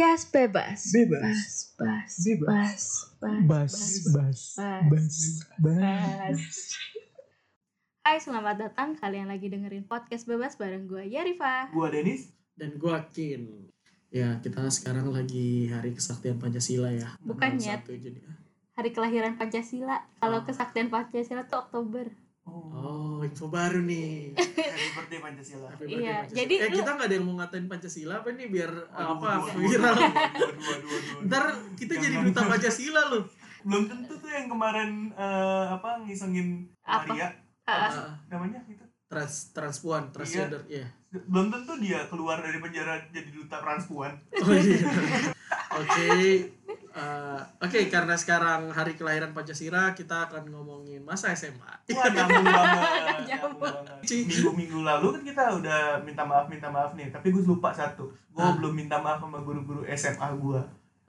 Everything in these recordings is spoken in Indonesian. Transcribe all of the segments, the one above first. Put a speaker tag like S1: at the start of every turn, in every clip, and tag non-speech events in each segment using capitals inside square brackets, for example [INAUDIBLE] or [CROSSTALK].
S1: Podcast bebas.
S2: Bebas.
S1: Bas, bas,
S2: Bebas.
S1: bas,
S2: Bas, bas, bas, bas.
S1: bas. Hai, selamat datang. Kalian lagi dengerin podcast bebas bareng gue Yarifa.
S3: Gua Denis.
S2: Dan gua Kin. Ya, kita sekarang lagi hari kesaktian Pancasila ya.
S1: Bukannya. Hari kelahiran Pancasila. Kalau kesaktian Pancasila tuh Oktober.
S2: Oh, info baru nih.
S3: Happy birthday Pancasila.
S2: Happy birthday
S1: Iya,
S2: Pancasila.
S1: jadi
S2: eh
S1: lu-
S2: kita nggak ada yang mau ngatain Pancasila apa nih biar
S3: Aduh,
S2: apa
S3: dua, dua,
S2: viral.
S3: dua, dua, dua, dua, dua.
S2: Ntar kita jadi duta Pancasila loh.
S3: Belum tentu tuh yang kemarin eh, apa ngisengin
S1: Apa?
S3: Maria
S1: Ah,
S2: Ah,
S3: namanya gitu.
S2: trans transpuan, transgender, iya.
S3: Belum tentu dia keluar dari penjara jadi duta transpuan.
S2: Oh iya. [LAUGHS] Oke. Eh, Oke, karena sekarang hari kelahiran Pancasila, kita akan ngomongin masa SMA.
S3: Wah, [LAUGHS] nyambung banget. Minggu-minggu lalu kan kita udah minta maaf minta maaf nih, tapi gue lupa satu. Gue
S2: Ah.
S3: belum minta maaf sama guru-guru SMA gue.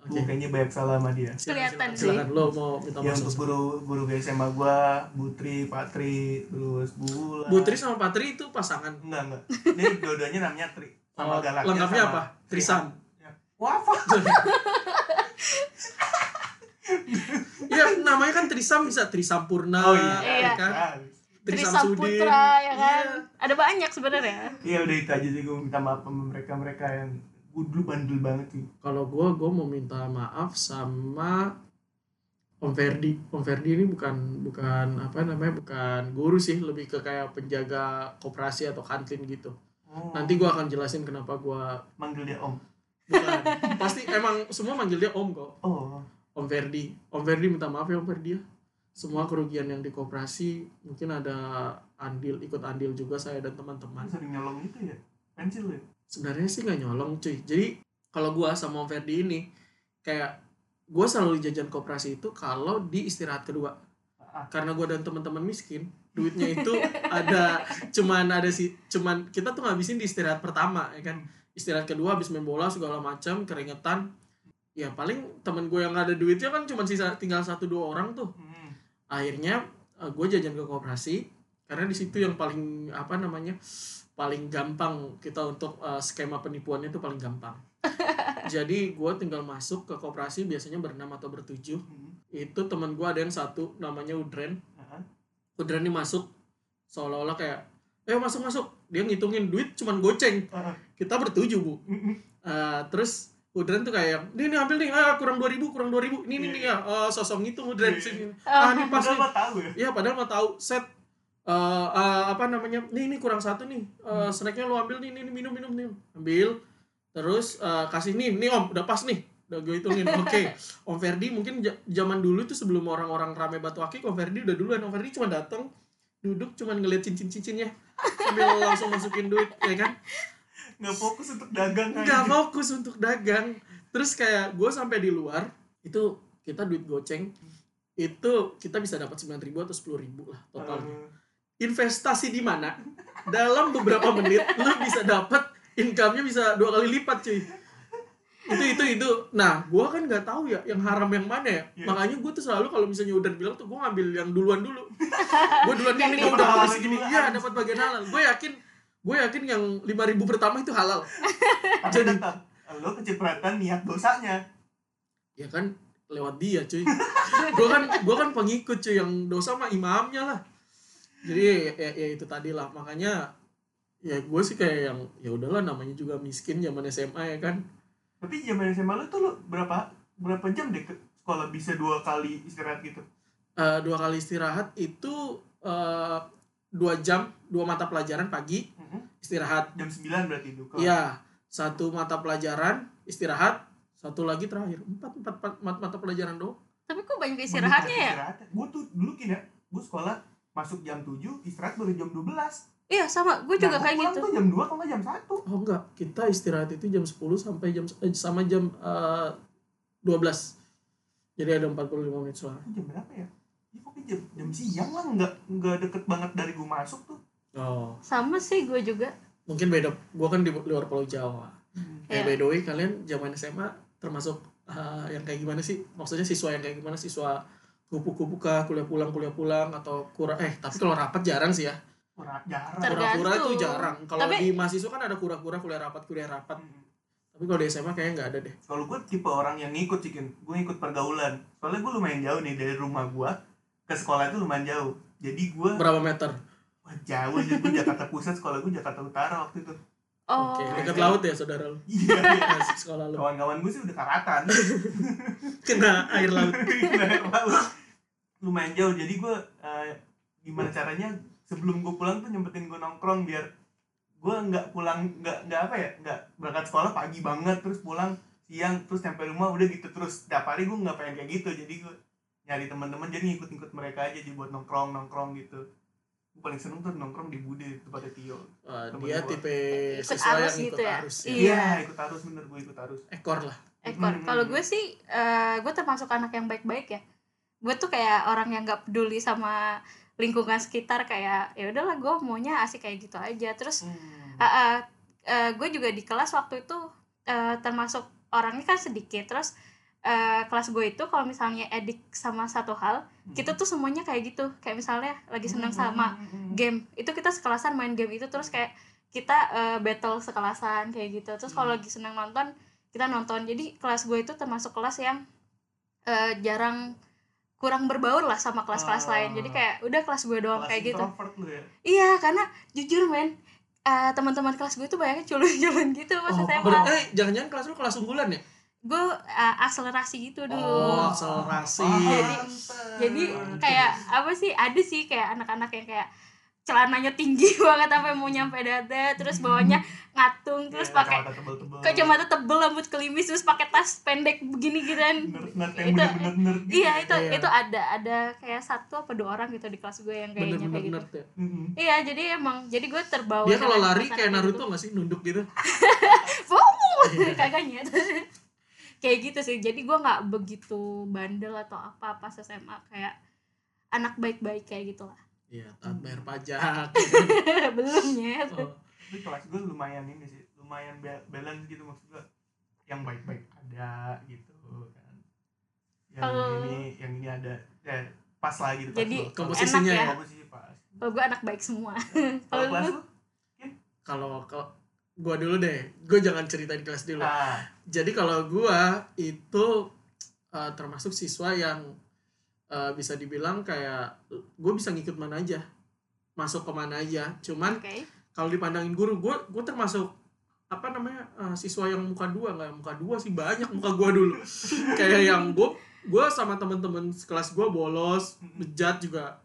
S2: Oke.
S3: Gue kayaknya banyak salah sama dia.
S1: Kelihatan sih.
S2: Silakan lo mau minta
S3: Ya
S2: maaf.
S3: untuk guru guru SMA gua, Butri, Patri, terus Bula.
S2: Butri sama Patri itu pasangan.
S3: enggak enggak. Ini dua-duanya namanya Tri. Sama
S2: Oh,
S3: galaknya
S2: lengkapnya
S3: sama
S2: apa? Trisam.
S3: Ya. Wafat. [LAUGHS]
S2: Iya, [LAUGHS] namanya kan Trisam bisa Trisampurna,
S3: Oh iya.
S1: Iya.
S2: kan?
S3: Ah,
S2: Trisam
S1: Trisam
S2: Sudin.
S1: Putra ya kan.
S2: Iya.
S1: Ada banyak sebenarnya.
S3: Iya udah itu aja sih gue minta maaf sama mereka-mereka yang gue dulu bandel banget sih.
S2: Kalau gua gua mau minta maaf sama Om Ferdi. Om Ferdi ini bukan bukan apa namanya? bukan guru sih, lebih ke kayak penjaga koperasi atau kantin gitu.
S3: Oh,
S2: Nanti gua akan jelasin kenapa gua
S3: manggil dia Om.
S2: Bukan. Pasti emang semua manggil dia Om kok.
S3: Oh,
S2: Om Ferdi. Om Ferdi minta maaf ya Om Ferdi ya. Semua kerugian yang di koperasi mungkin ada andil ikut andil juga saya dan teman-teman.
S3: sering nyolong itu ya. Pensil ya.
S2: Sebenarnya sih nggak nyolong cuy. Jadi kalau gua sama Om Ferdi ini kayak gua selalu jajan koperasi itu kalau di istirahat kedua.
S3: Ah,
S2: Karena gua dan teman-teman miskin, duitnya itu [LAUGHS] ada cuman ada sih cuman kita tuh ngabisin di istirahat pertama ya kan. Istirahat kedua habis main bola segala macam keringetan. Ya paling temen gue yang ada duitnya kan cuma sisa tinggal satu dua orang tuh.
S3: Hmm.
S2: akhirnya gue jajan ke koperasi karena di situ yang paling apa namanya paling gampang kita untuk eh, skema penipuannya itu paling gampang. [LAUGHS] Jadi gue tinggal masuk ke koperasi biasanya berenam atau bertujuh.
S3: Hmm.
S2: itu teman gue ada yang satu namanya Udren.
S3: Ah,
S2: Udren ini masuk seolah-olah kayak eh masuk masuk. Dia ngitungin duit cuman goceng.
S3: Ah,
S2: kita bertujuh bu. Eh, terus Udren tuh kayak ini nih ambil nih. Ah kurang 2000 kurang 2000 ini nih nih ya. Eh, sosok ngitung Udren
S3: Iya.
S2: sini. [LAUGHS] Ah ini pas
S3: Padahal tahu ya.
S2: Iya padahal mau tahu. Set. Eh eh, apa namanya? Nih ini kurang satu nih. Eh snacknya lo ambil nih, nih, nih minum minum nih ambil. Terus eh, kasih nih nih om udah pas nih. Udah gue hitungin [LAUGHS] oke om Ferdi mungkin zaman dulu itu sebelum orang-orang rame batu akik om Ferdi udah duluan. Om Ferdi cuma datang duduk cuma ngeliat cincin cincinnya sambil langsung masukin duit ya kan
S3: Nggak fokus untuk dagang
S2: nggak fokus untuk dagang. Terus kayak gue sampai di luar itu kita duit goceng itu kita bisa dapat sembilan ribu atau sepuluh ribu lah totalnya.
S3: Eh,
S2: investasi di mana? Dalam beberapa menit lu bisa dapat income-nya bisa dua kali lipat cuy. Itu itu itu. Nah gua kan nggak tahu ya yang haram yang mana ya.
S3: Iya.
S2: makanya gua tuh selalu kalau misalnya udah bilang tuh gua ngambil yang duluan dulu. Gua duluan
S1: Yang
S2: ini gua udah habis
S3: duluan.
S2: iya dapat bagian halal. Gue yakin gue yakin yang lima ribu pertama itu halal.
S3: Tapi [LAUGHS]
S2: Jadi-
S3: tetap lo kecipratan niat dosanya.
S2: ya kan lewat dia cuy. [LAUGHS] Gue kan gue kan pengikut cuy yang dosa mah imamnya lah. Jadi ya, ya itu tadi lah. Makanya ya gue sih kayak yang ya udahlah namanya juga miskin zaman SMA ya kan.
S3: Tapi zaman SMA lu tuh lu berapa berapa jam deh ke sekolah bisa dua kali istirahat gitu?
S2: Eh, dua kali istirahat itu eh, dua jam dua mata pelajaran pagi
S3: Mhm.
S2: istirahat
S3: Jam 9 berarti itu. Kalau-
S2: iya satu mata pelajaran istirahat satu lagi terakhir empat empat, empat mat- mata pelajaran doang
S1: Tapi kok banyak istirahatnya ya?
S3: Gue tuh dulu ya, gue sekolah masuk jam 7, istirahat baru jam 12.
S1: Iya sama, gue juga
S3: Nah,
S1: kayak gitu.
S3: tuh jam 2 kalau nggak jam 1.
S2: Oh enggak, kita istirahat itu jam 10 sampai jam eh, sama jam eh, 12. Jadi ada 45 menit setelah.
S3: Jam berapa ya? Ya pokoknya jam, jam siang lah, nggak nggak deket banget dari gue masuk tuh.
S2: Oh,
S1: Sama sih gue juga.
S2: mungkin beda. Gua kan di luar Pulau Jawa. Eh
S1: Iya.
S2: by the way, kalian zaman SMA termasuk eh, yang kayak gimana sih? Maksudnya siswa yang kayak gimana? Siswa kupu-kupu kah, kuliah pulang, kuliah pulang atau kurang eh tapi kalau rapat jarang sih ya.
S3: Kurang jarang.
S2: Kura-kura itu jarang. Kalau
S1: Tapi-
S2: di mahasiswa kan ada kura-kura kuliah rapat, kuliah rapat.
S3: Hmm.
S2: Tapi kalau di SMA kayaknya nggak ada deh
S3: kalau gue tipe orang yang ngikut sih gue ngikut pergaulan soalnya gue lumayan jauh nih dari rumah gue ke sekolah itu lumayan jauh jadi gue
S2: berapa meter
S3: wah jauh jadi gue Jakarta Pusat sekolah gue Jakarta Utara waktu itu
S1: Oh.
S2: oke dekat
S3: Oke.
S2: laut ya saudara lu
S3: iya iya.
S2: Sekolah lu
S3: kawan-kawan gue sih udah karatan [LAUGHS]
S2: kena air laut [LAUGHS]
S3: Air laut. lumayan jauh jadi gue eh, gimana caranya sebelum gue pulang tuh nyempetin gue nongkrong biar gue nggak pulang nggak nggak apa ya nggak berangkat sekolah pagi banget terus pulang siang terus sampai rumah udah gitu terus tiap hari gue nggak pengen kayak gitu jadi gue nyari teman-teman jadi ngikut-ngikut mereka aja jadi buat nongkrong nongkrong gitu gue paling seneng tuh nongkrong di Bude tempatnya Tio Temen
S2: dia
S3: gua.
S2: tipe siswa yang ikut
S1: gitu ya?
S2: arus ya.
S1: Iya.
S3: iya ikut arus bener gue ikut arus
S2: ekor lah
S1: ekor.
S3: Hmm.
S1: Kalau gue sih, eh gue termasuk anak yang baik-baik ya. Gue tuh kayak orang yang nggak peduli sama lingkungan sekitar kayak ya udahlah gue maunya asik kayak gitu aja. Terus
S3: Hmm.
S1: ah, ah, eh, gue juga di kelas waktu itu eh, termasuk orangnya kan sedikit. Terus eh, kelas gue itu kalau misalnya edik sama satu hal, kita tuh semuanya kayak gitu. Kayak misalnya lagi seneng sama
S3: Hmm.
S1: game. Itu kita sekelasan main game itu terus kayak kita eh, battle sekelasan kayak gitu. Terus kalau
S3: Hmm.
S1: lagi seneng nonton kita nonton. Jadi kelas gue itu termasuk kelas yang eh, jarang kurang berbaur lah sama kelas-kelas
S3: Ah.
S1: lain. Jadi kayak udah kelas gue doang
S3: Kelas
S1: kayak gitu.
S3: ya?
S1: Iya karena jujur men eh, teman-teman kelas gue tuh banyak culun-culun gitu pas
S2: oh,
S1: SMA
S2: eh jangan-jangan kelas lu kelas unggulan ya
S1: gue eh, akselerasi gitu dulu.
S2: Oh, akselerasi.
S3: Pantes.
S1: jadi kayak apa sih ada sih kayak anak-anak yang kayak celananya tinggi [LAUGHS] banget sampai mau nyampe dada terus bawahnya ngatung terus
S3: Iya,
S1: pakai
S3: kacamata
S1: tebel rambut kelimis terus pakai tas pendek begini gitu kan. Itu-
S3: gitu
S1: iya
S3: ya.
S1: itu
S2: Iya.
S1: itu ada ada kayak satu apa dua orang gitu di kelas gue yang kayaknya kayak gitu.
S2: nerd ya?
S1: Iya jadi emang jadi gue terbawa
S2: dia kalau lari kayak Naruto
S1: gitu.
S2: nggak sih? Nunduk gitu? [LAUGHS]
S1: Kagak nyet kayak gitu sih. Jadi gue nggak begitu bandel atau apa pas SMA kayak anak baik-baik kayak gitulah.
S2: Iya taat bayar pajak. [LAUGHS]
S1: Belum [LAUGHS] nyet.
S2: Oh.
S3: tapi kelas gue lumayan ini sih lumayan ba- balance gitu maksud gue yang baik-baik ada gitu kan. Yang
S1: Kalau-
S3: ini yang ini ada ya pas lah gitu
S1: Jadi,
S2: komposisinya
S1: enak ya.
S3: komposisi pas.
S1: Kalau gue anak baik semua.
S3: Kalau [LAUGHS]
S1: Kalau
S3: kelas
S1: lu?
S3: lu?
S2: Kalau kalau gua dulu deh gue jangan ceritain kelas dulu.
S3: Ah
S2: jadi kalau gua itu uh, termasuk siswa yang uh, bisa dibilang kayak gue bisa ngikut mana aja. Masuk ke mana aja. Cuman
S1: oke.
S2: kalau dipandangin guru gue gue termasuk apa namanya uh, siswa yang muka dua. Nggak muka dua sih banyak muka gua dulu. [LAUGHS] Kayak yang gue gue sama temen-temen sekelas gue bolos bejat juga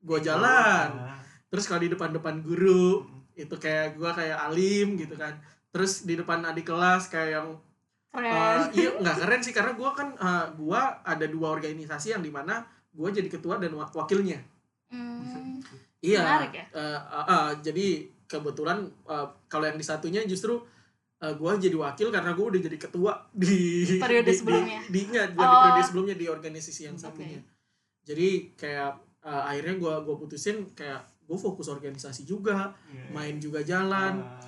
S2: gue jalan.
S3: Ah.
S2: terus kalau di depan-depan guru itu kayak gue kayak alim gitu kan terus di depan adik kelas kayak yang
S1: keren
S2: uh, iya nggak keren sih karena gue kan uh, gue ada dua organisasi yang di mana gue jadi ketua dan wa- wakilnya
S1: Hmm,
S2: iya
S1: Menarik ya?
S2: Uh, uh, uh, jadi kebetulan uh, kalau yang di satunya justru uh, gue jadi wakil karena gue udah jadi ketua di
S1: Periode
S2: di- di-
S1: sebelumnya?
S2: di, di
S1: Oh.
S2: periode sebelumnya di organisasi yang satunya jadi kayak uh, akhirnya gue gua putusin kayak gue fokus organisasi juga
S3: Iya.
S2: main juga jalan
S3: Ah.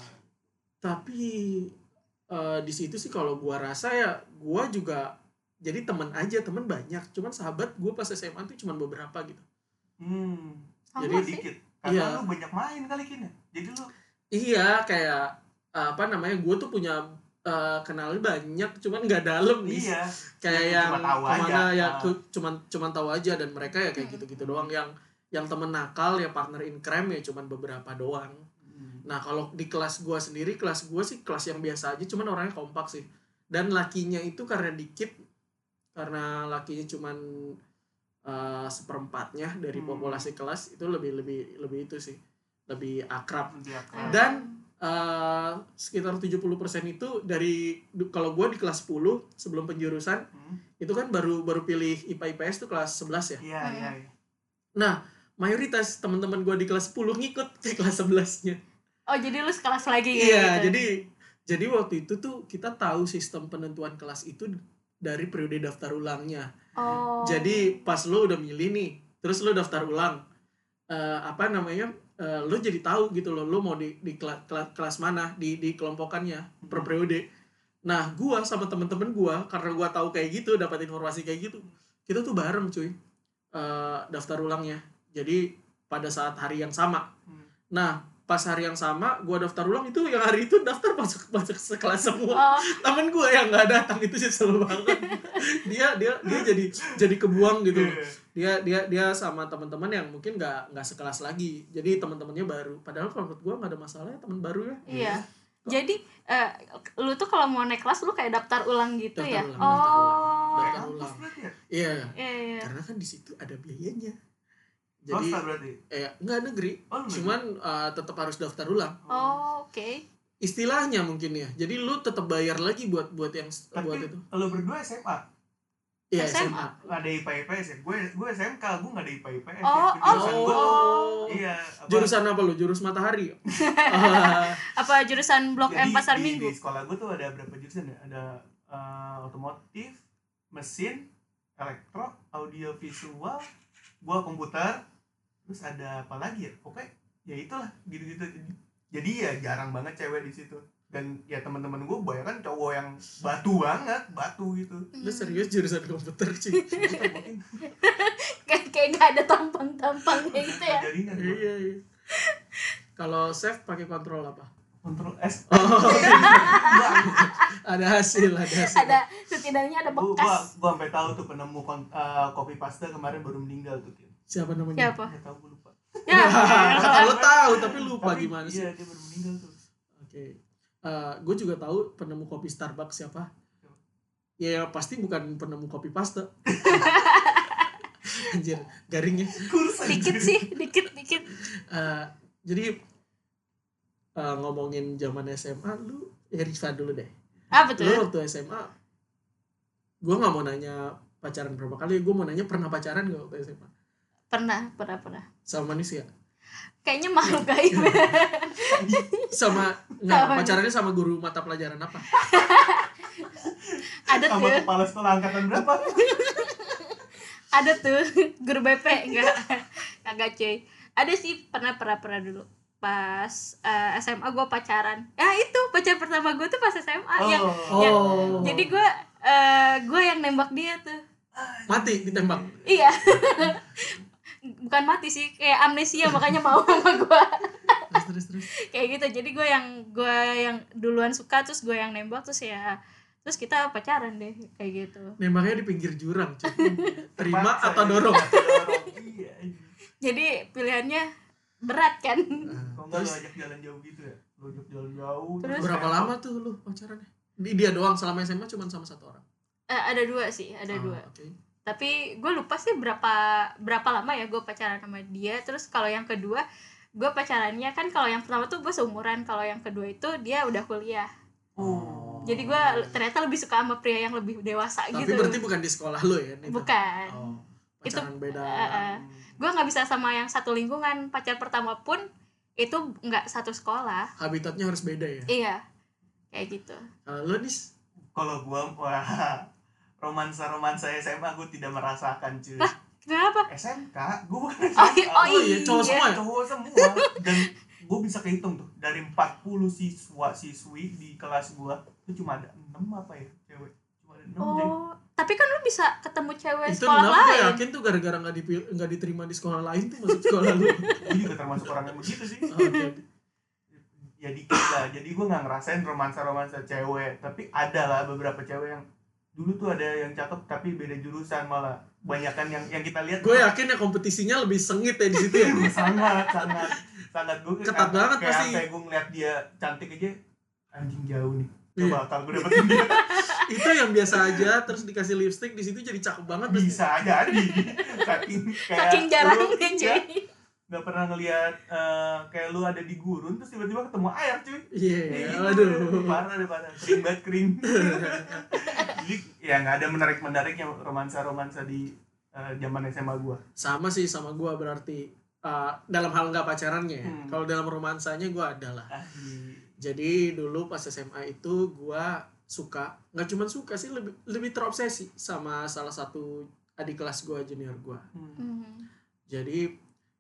S2: Tapi eh, di situ sih kalau gua rasa ya gua juga jadi teman aja teman banyak cuman sahabat gua pas SMA tuh cuman beberapa gitu
S3: hmm
S1: Sama
S2: jadi
S1: sih.
S3: dikit karena
S2: Iya.
S3: lu banyak main kali kini jadi lu
S2: iya kayak eh, apa namanya gua tuh punya eh, kenal banyak cuman nggak dalam nih
S3: iya
S2: kayak
S3: Cuma
S2: yang
S3: tahu
S2: ke mana
S3: aja.
S2: ya
S3: Ah.
S2: tuh cuman cuman tahu aja dan mereka ya kayak
S1: Hmm.
S2: gitu-gitu doang yang yang temen nakal ya partner in crime ya cuman beberapa doang. Nah kalau di kelas gua sendiri kelas gua sih kelas yang biasa aja cuman orangnya kompak sih dan lakinya itu karena dikit karena lakinya cuman eh, seperempatnya dari
S3: Hmm.
S2: populasi kelas itu lebih lebih lebih itu sih lebih akrab
S3: akan-
S1: Hmm.
S2: dan eh, sekitar 70% itu dari kalau gua di kelas 10 sebelum penjurusan
S3: Hmm.
S2: itu kan baru baru pilih IPA IPS tuh kelas 11 ya.
S3: iya iya iya.
S2: Nah, mayoritas teman-teman gua di kelas 10 ngikut ke kelas 11-nya.
S1: Oh jadi lu sekelas lagi
S2: Iya,
S1: gitu
S2: jadi jadi waktu itu tuh kita tahu sistem penentuan kelas itu dari periode daftar ulangnya.
S1: oh
S2: Jadi pas lo udah milih nih, terus lo daftar ulang, eh, apa namanya, eh, lo jadi tahu gitu loh, lo mau di di kela- kela- kelas mana, di di kelompokannya per
S3: Hmm.
S2: periode. Nah, gua sama temen-temen gua karena gua tahu kayak gitu, dapat informasi kayak gitu, kita tuh bareng cuy, eh, daftar ulangnya. Jadi pada saat hari yang sama.
S3: Hmm.
S2: Nah, pas hari yang sama gue daftar ulang itu yang hari itu daftar masuk masuk sekelas semua.
S1: Oh.
S2: Temen gue yang nggak datang itu nyesel banget. Dia dia dia jadi jadi kebuang gitu.
S3: Iya.
S2: dia dia dia sama teman-teman yang mungkin nggak nggak sekelas lagi. Jadi teman-temannya baru. Padahal kalau menurut gue nggak ada masalah ya teman baru ya.
S1: Iya. Jadi eh, lu tuh kalau mau naik kelas lu kayak daftar ulang gitu
S2: Daftar
S1: ya?
S2: ulang, daftar ulang.
S1: oh.
S2: Daftar ulang.
S3: berarti ya?
S2: iya.
S1: Iya iya.
S2: Karena kan di situ ada biayanya jadi
S3: Swasta berarti?
S2: eh nggak negeri
S3: Oh, lu
S2: cuman eh, tetap harus daftar ulang.
S1: Oh oke.
S2: Istilahnya mungkin ya. Jadi lu tetap bayar lagi buat buat yang
S3: Tapi
S2: buat itu.
S3: lo berdua SMA?
S2: iya
S1: SMA.
S2: SMA
S3: Nggak ada IPA IPS ya? Gue, gue SMK, gue nggak ada IPA IPS
S1: Oh,
S3: ya.
S1: oh,
S3: Jurusan gue
S2: oh.
S3: Iya apa-
S2: jurusan apa lu? Jurus matahari Ah, [LAUGHS]
S1: apa jurusan blok M
S3: Jadi
S1: pasar
S3: di,
S1: minggu?
S3: Di sekolah gue tuh ada berapa jurusan ya? Ada eh, otomotif, mesin, elektro, audio visual, gua komputer, terus ada apa lagi ya? Pokoknya ya itulah gitu-gitu. Jadi ya jarang banget cewek di situ. Dan ya teman-teman gue banyak kan cowok yang batu banget, batu gitu.
S2: lu serius jurusan komputer sih [LAUGHS]
S1: kayak kayak nggak ada tampang-tampangnya gitu ya
S3: jaringan gua.
S2: iya iya kalau save pakai kontrol apa
S3: Kontrol S.
S2: oh [LAUGHS] ada hasil ada hasil
S1: ada setidaknya ada
S3: Gua, gua,
S1: bekas
S3: gua sampai tahu tuh penemu kon- eh, kopi pasta kemarin baru meninggal tuh.
S2: Siapa namanya?
S1: Siapa?
S3: Nggak tahu gue lupa.
S1: ya [LAUGHS]
S2: kalau tahu tapi lupa
S3: Tapi
S2: gimana sih?
S3: Iya, dia baru meninggal tuh.
S2: oke. Gue juga tahu penemu kopi Starbucks siapa? Ya pasti bukan penemu kopi pasta. [LAUGHS] Anjir garingnya.
S3: Kurs
S1: dikit sih dikit dikit.
S2: Eh, jadi eh, ngomongin zaman SMA lu ya Rifa dulu deh.
S1: Ah
S2: lu
S1: betul
S2: waktu SMA gue nggak mau nanya pacaran berapa kali gue mau nanya pernah pacaran gak waktu SMA
S1: pernah pernah pernah.
S2: Sama manusia
S1: kayaknya malu gaib [LAUGHS]
S2: sama nggak
S1: Sama.
S2: pacarannya sama guru mata pelajaran apa?
S1: Ada
S3: sama
S1: tuh.
S3: kepala sekolah angkatan berapa?
S1: ada tuh [LAUGHS] guru BP enggak. Kagak cuy. Ada sih pernah pernah pernah dulu. Pas eh, SMA gue pacaran. Ya itu pacar pertama gue tuh pas SMA yang Ya,
S2: oh.
S1: jadi gue eh gue yang nembak dia tuh.
S2: Mati ditembak?
S1: Iya [LAUGHS] bukan mati sih kayak amnesia makanya mau sama [LAUGHS] gue
S2: terus terus terus.
S1: Kayak gitu jadi gue yang gue yang duluan suka terus gue yang nembak terus ya terus kita pacaran deh kayak gitu.
S2: Nembaknya di pinggir jurang cuy. [LAUGHS] terima atau
S3: ya.
S2: dorong.
S3: Dorong. Iya
S1: jadi pilihannya berat kan?
S3: Kok nggak
S2: terus?
S3: ajak jalan jauh gitu ya? Lu ajak jalan jauh.
S1: Terus?
S2: berapa lama tuh lu pacarannya? Di dia doang selama SMA cuma sama satu orang?
S1: Eh, ada dua sih ada
S2: Oh,
S1: dua.
S2: oke.
S1: Tapi gue lupa sih berapa berapa lama ya gue pacaran sama dia. Terus kalau yang kedua gue pacarannya kan kalau yang pertama tuh gue seumuran. Kalau yang kedua itu dia udah kuliah.
S3: Oh.
S1: Jadi gue ternyata lebih suka sama pria yang lebih dewasa
S2: tapi
S1: gitu.
S2: berarti bukan di sekolah lu ya itu?
S1: bukan.
S2: Oh,
S1: Itu,
S2: pacaran beda.
S1: eh, eh. gue nggak bisa sama yang satu lingkungan. Pacar pertama pun itu nggak satu sekolah.
S2: Habitatnya harus beda ya?
S1: Iya. Kayak gitu.
S2: Kalau lu dis
S3: kalau gua wah romansa romansa SMA gua tidak merasakan cuy.
S1: Kenapa?
S3: SMK gua bukan
S1: oh,
S3: SMK
S1: i- oh
S2: Oh, iya, cowok
S1: iya.
S2: semua. Ya?
S3: cowok semua. Dan gue bisa kehitung tuh dari 40 siswa siswi di kelas gua itu cuma ada 6 apa ya cewek? Cuma ada 6 jadi
S1: oh tapi kan lu bisa ketemu cewek
S2: itu
S1: sekolah
S2: kenapa gue
S1: lain.
S2: Yakin tuh gara-gara nggak nggak diterima di sekolah lain tuh masuk sekolah lu?
S3: Gue juga termasuk orang yang begitu sih.
S2: Oh, oke.
S3: ya dikit lah. Jadi gue nggak ngerasain romansa romansa cewek. Tapi ada lah beberapa cewek yang dulu tuh ada yang cakep tapi beda jurusan malah. Banyakan yang yang kita lihat
S2: gue yakin ya kompetisinya lebih sengit ya di situ ya. [LAUGHS]
S3: Sangat sangat sangat gue
S2: Ketat banget
S3: kayak
S2: pasti.
S3: sampai gue ngeliat dia cantik aja anjing jauh nih.
S2: Iya.
S3: coba kalau gue dapetin dia. [LAUGHS]
S2: Itu yang biasa aja terus dikasih lipstick di situ jadi cakep banget
S3: bisa jadi saking kayak
S1: saking jarangnya
S3: lu- iya,
S1: cuy
S3: nggak pernah ngeliat eh, kayak lu ada di gurun terus tiba-tiba ketemu air cuy.
S2: Iya
S3: Iya,
S2: aduh
S3: parah deh parah. Kering banget kering. [LAUGHS] Jadi ya nggak ada menarik menariknya romansa romansa di eh, zaman SMA gua.
S2: Sama sih sama gue berarti uh, dalam hal nggak pacarannya ya.
S3: Hmm.
S2: kalau dalam romansanya gue ada lah.
S3: Ah, di-
S2: jadi dulu pas SMA itu gue suka nggak cuma suka sih lebih lebih terobsesi sama salah satu adik kelas gue junior gue
S3: hmm.
S1: Hmm.
S2: jadi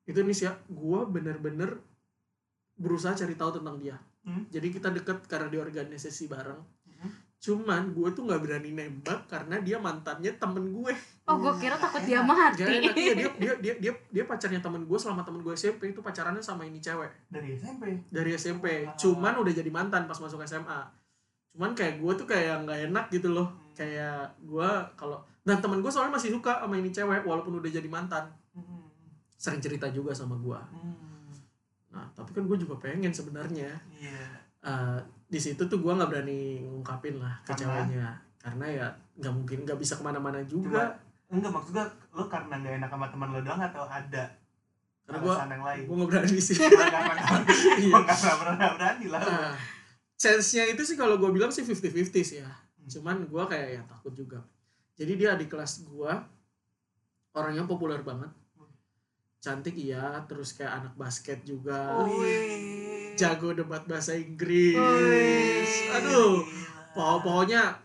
S2: itu nih sih ya gue bener-bener berusaha cari tahu tentang dia.
S3: Hmm.
S2: jadi kita deket karena di organisasi bareng.
S3: Hmm.
S2: cuman gue tuh nggak berani nembak karena dia mantannya temen gue.
S1: Oh gue kira takut dia mati.
S2: Enak. Iya, dia, [LAUGHS] dia dia dia dia pacarnya temen gue selama temen gue SMP itu pacarannya sama ini cewek.
S3: Dari SMP
S2: dari SMP
S3: Wah.
S2: cuman udah jadi mantan pas masuk SMA cuman kayak gue tuh kayak nggak enak gitu loh.
S3: Hmm.
S2: kayak gue kalau dan temen gue soalnya masih suka sama ini cewek walaupun udah jadi mantan.
S3: Hmm.
S2: Sering cerita juga sama gue
S3: Hmm.
S2: nah tapi kan gue juga pengen sebenarnya
S3: iya
S2: Eh, di situ tuh gue nggak berani ngungkapin lah ke
S3: Karena?
S2: ceweknya karena ya nggak mungkin nggak bisa ke mana-mana juga
S3: enggak maksud gua lo karena nggak enak sama teman lo doang atau ada
S2: karena gue
S3: yang lain
S2: gue nggak berani sih
S3: Nggak pernah [LAUGHS]
S2: Iya.
S3: nggak pernah pernah berani lah
S2: Nah, chance-nya itu sih kalau gue bilang sih 50-50 sih ya.
S3: Hmm.
S2: Cuman gue kayak ya takut juga. Jadi dia di kelas gue orangnya populer banget. Cantik iya, terus kayak anak basket juga.
S1: Wih.
S2: Jago debat bahasa Inggris.
S1: Wih.
S2: Aduh, pokok- pokoknya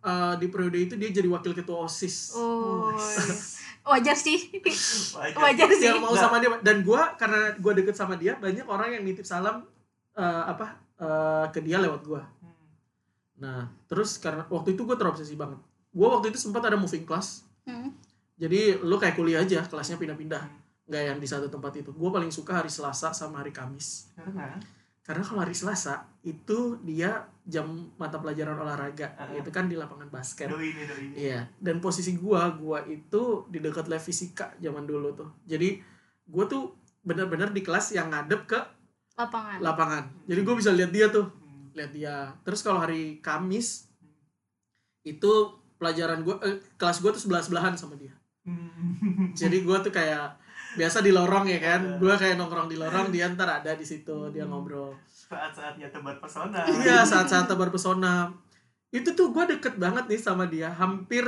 S2: eh, di periode itu dia jadi wakil ketua OSIS.
S1: Oh, wajar sih
S3: Wajar.
S1: wajar sih
S2: Yang mau sama dia dan gue karena gue deket sama dia banyak orang yang nitip salam eh, apa eh, ke dia lewat gue.
S3: Hmm.
S2: Nah, terus karena waktu itu gue terobsesi banget. Gue waktu itu sempat ada moving class.
S1: Hmm.
S2: Jadi lu kayak kuliah aja, kelasnya pindah-pindah.
S3: Hmm.
S2: Nggak yang di satu tempat itu. Gue paling suka hari Selasa sama hari Kamis.
S3: karena
S2: Karena kalau hari Selasa itu dia jam mata pelajaran olahraga.
S3: Ah.
S2: Itu kan di lapangan basket.
S3: doi ini doi ini
S2: Iya. Dan posisi gue, gue itu di dekat lab fisika zaman dulu tuh. Jadi gue tuh bener-bener di kelas yang ngadep ke
S1: lapangan
S2: lapangan. Jadi gue bisa lihat dia tuh.
S3: Hmm.
S2: lihat dia terus kalau hari Kamis itu pelajaran gue eh, kelas gue tuh sebelah sebelahan sama dia
S3: Hmm.
S2: jadi gue tuh kayak biasa di lorong ya kan? Gue kayak nongkrong di lorong dia ntar ada di situ dia ngobrol.
S3: Saat-saatnya tebar pesona.
S2: Iya saat-saat tebar pesona. Itu tuh gue deket banget nih sama dia hampir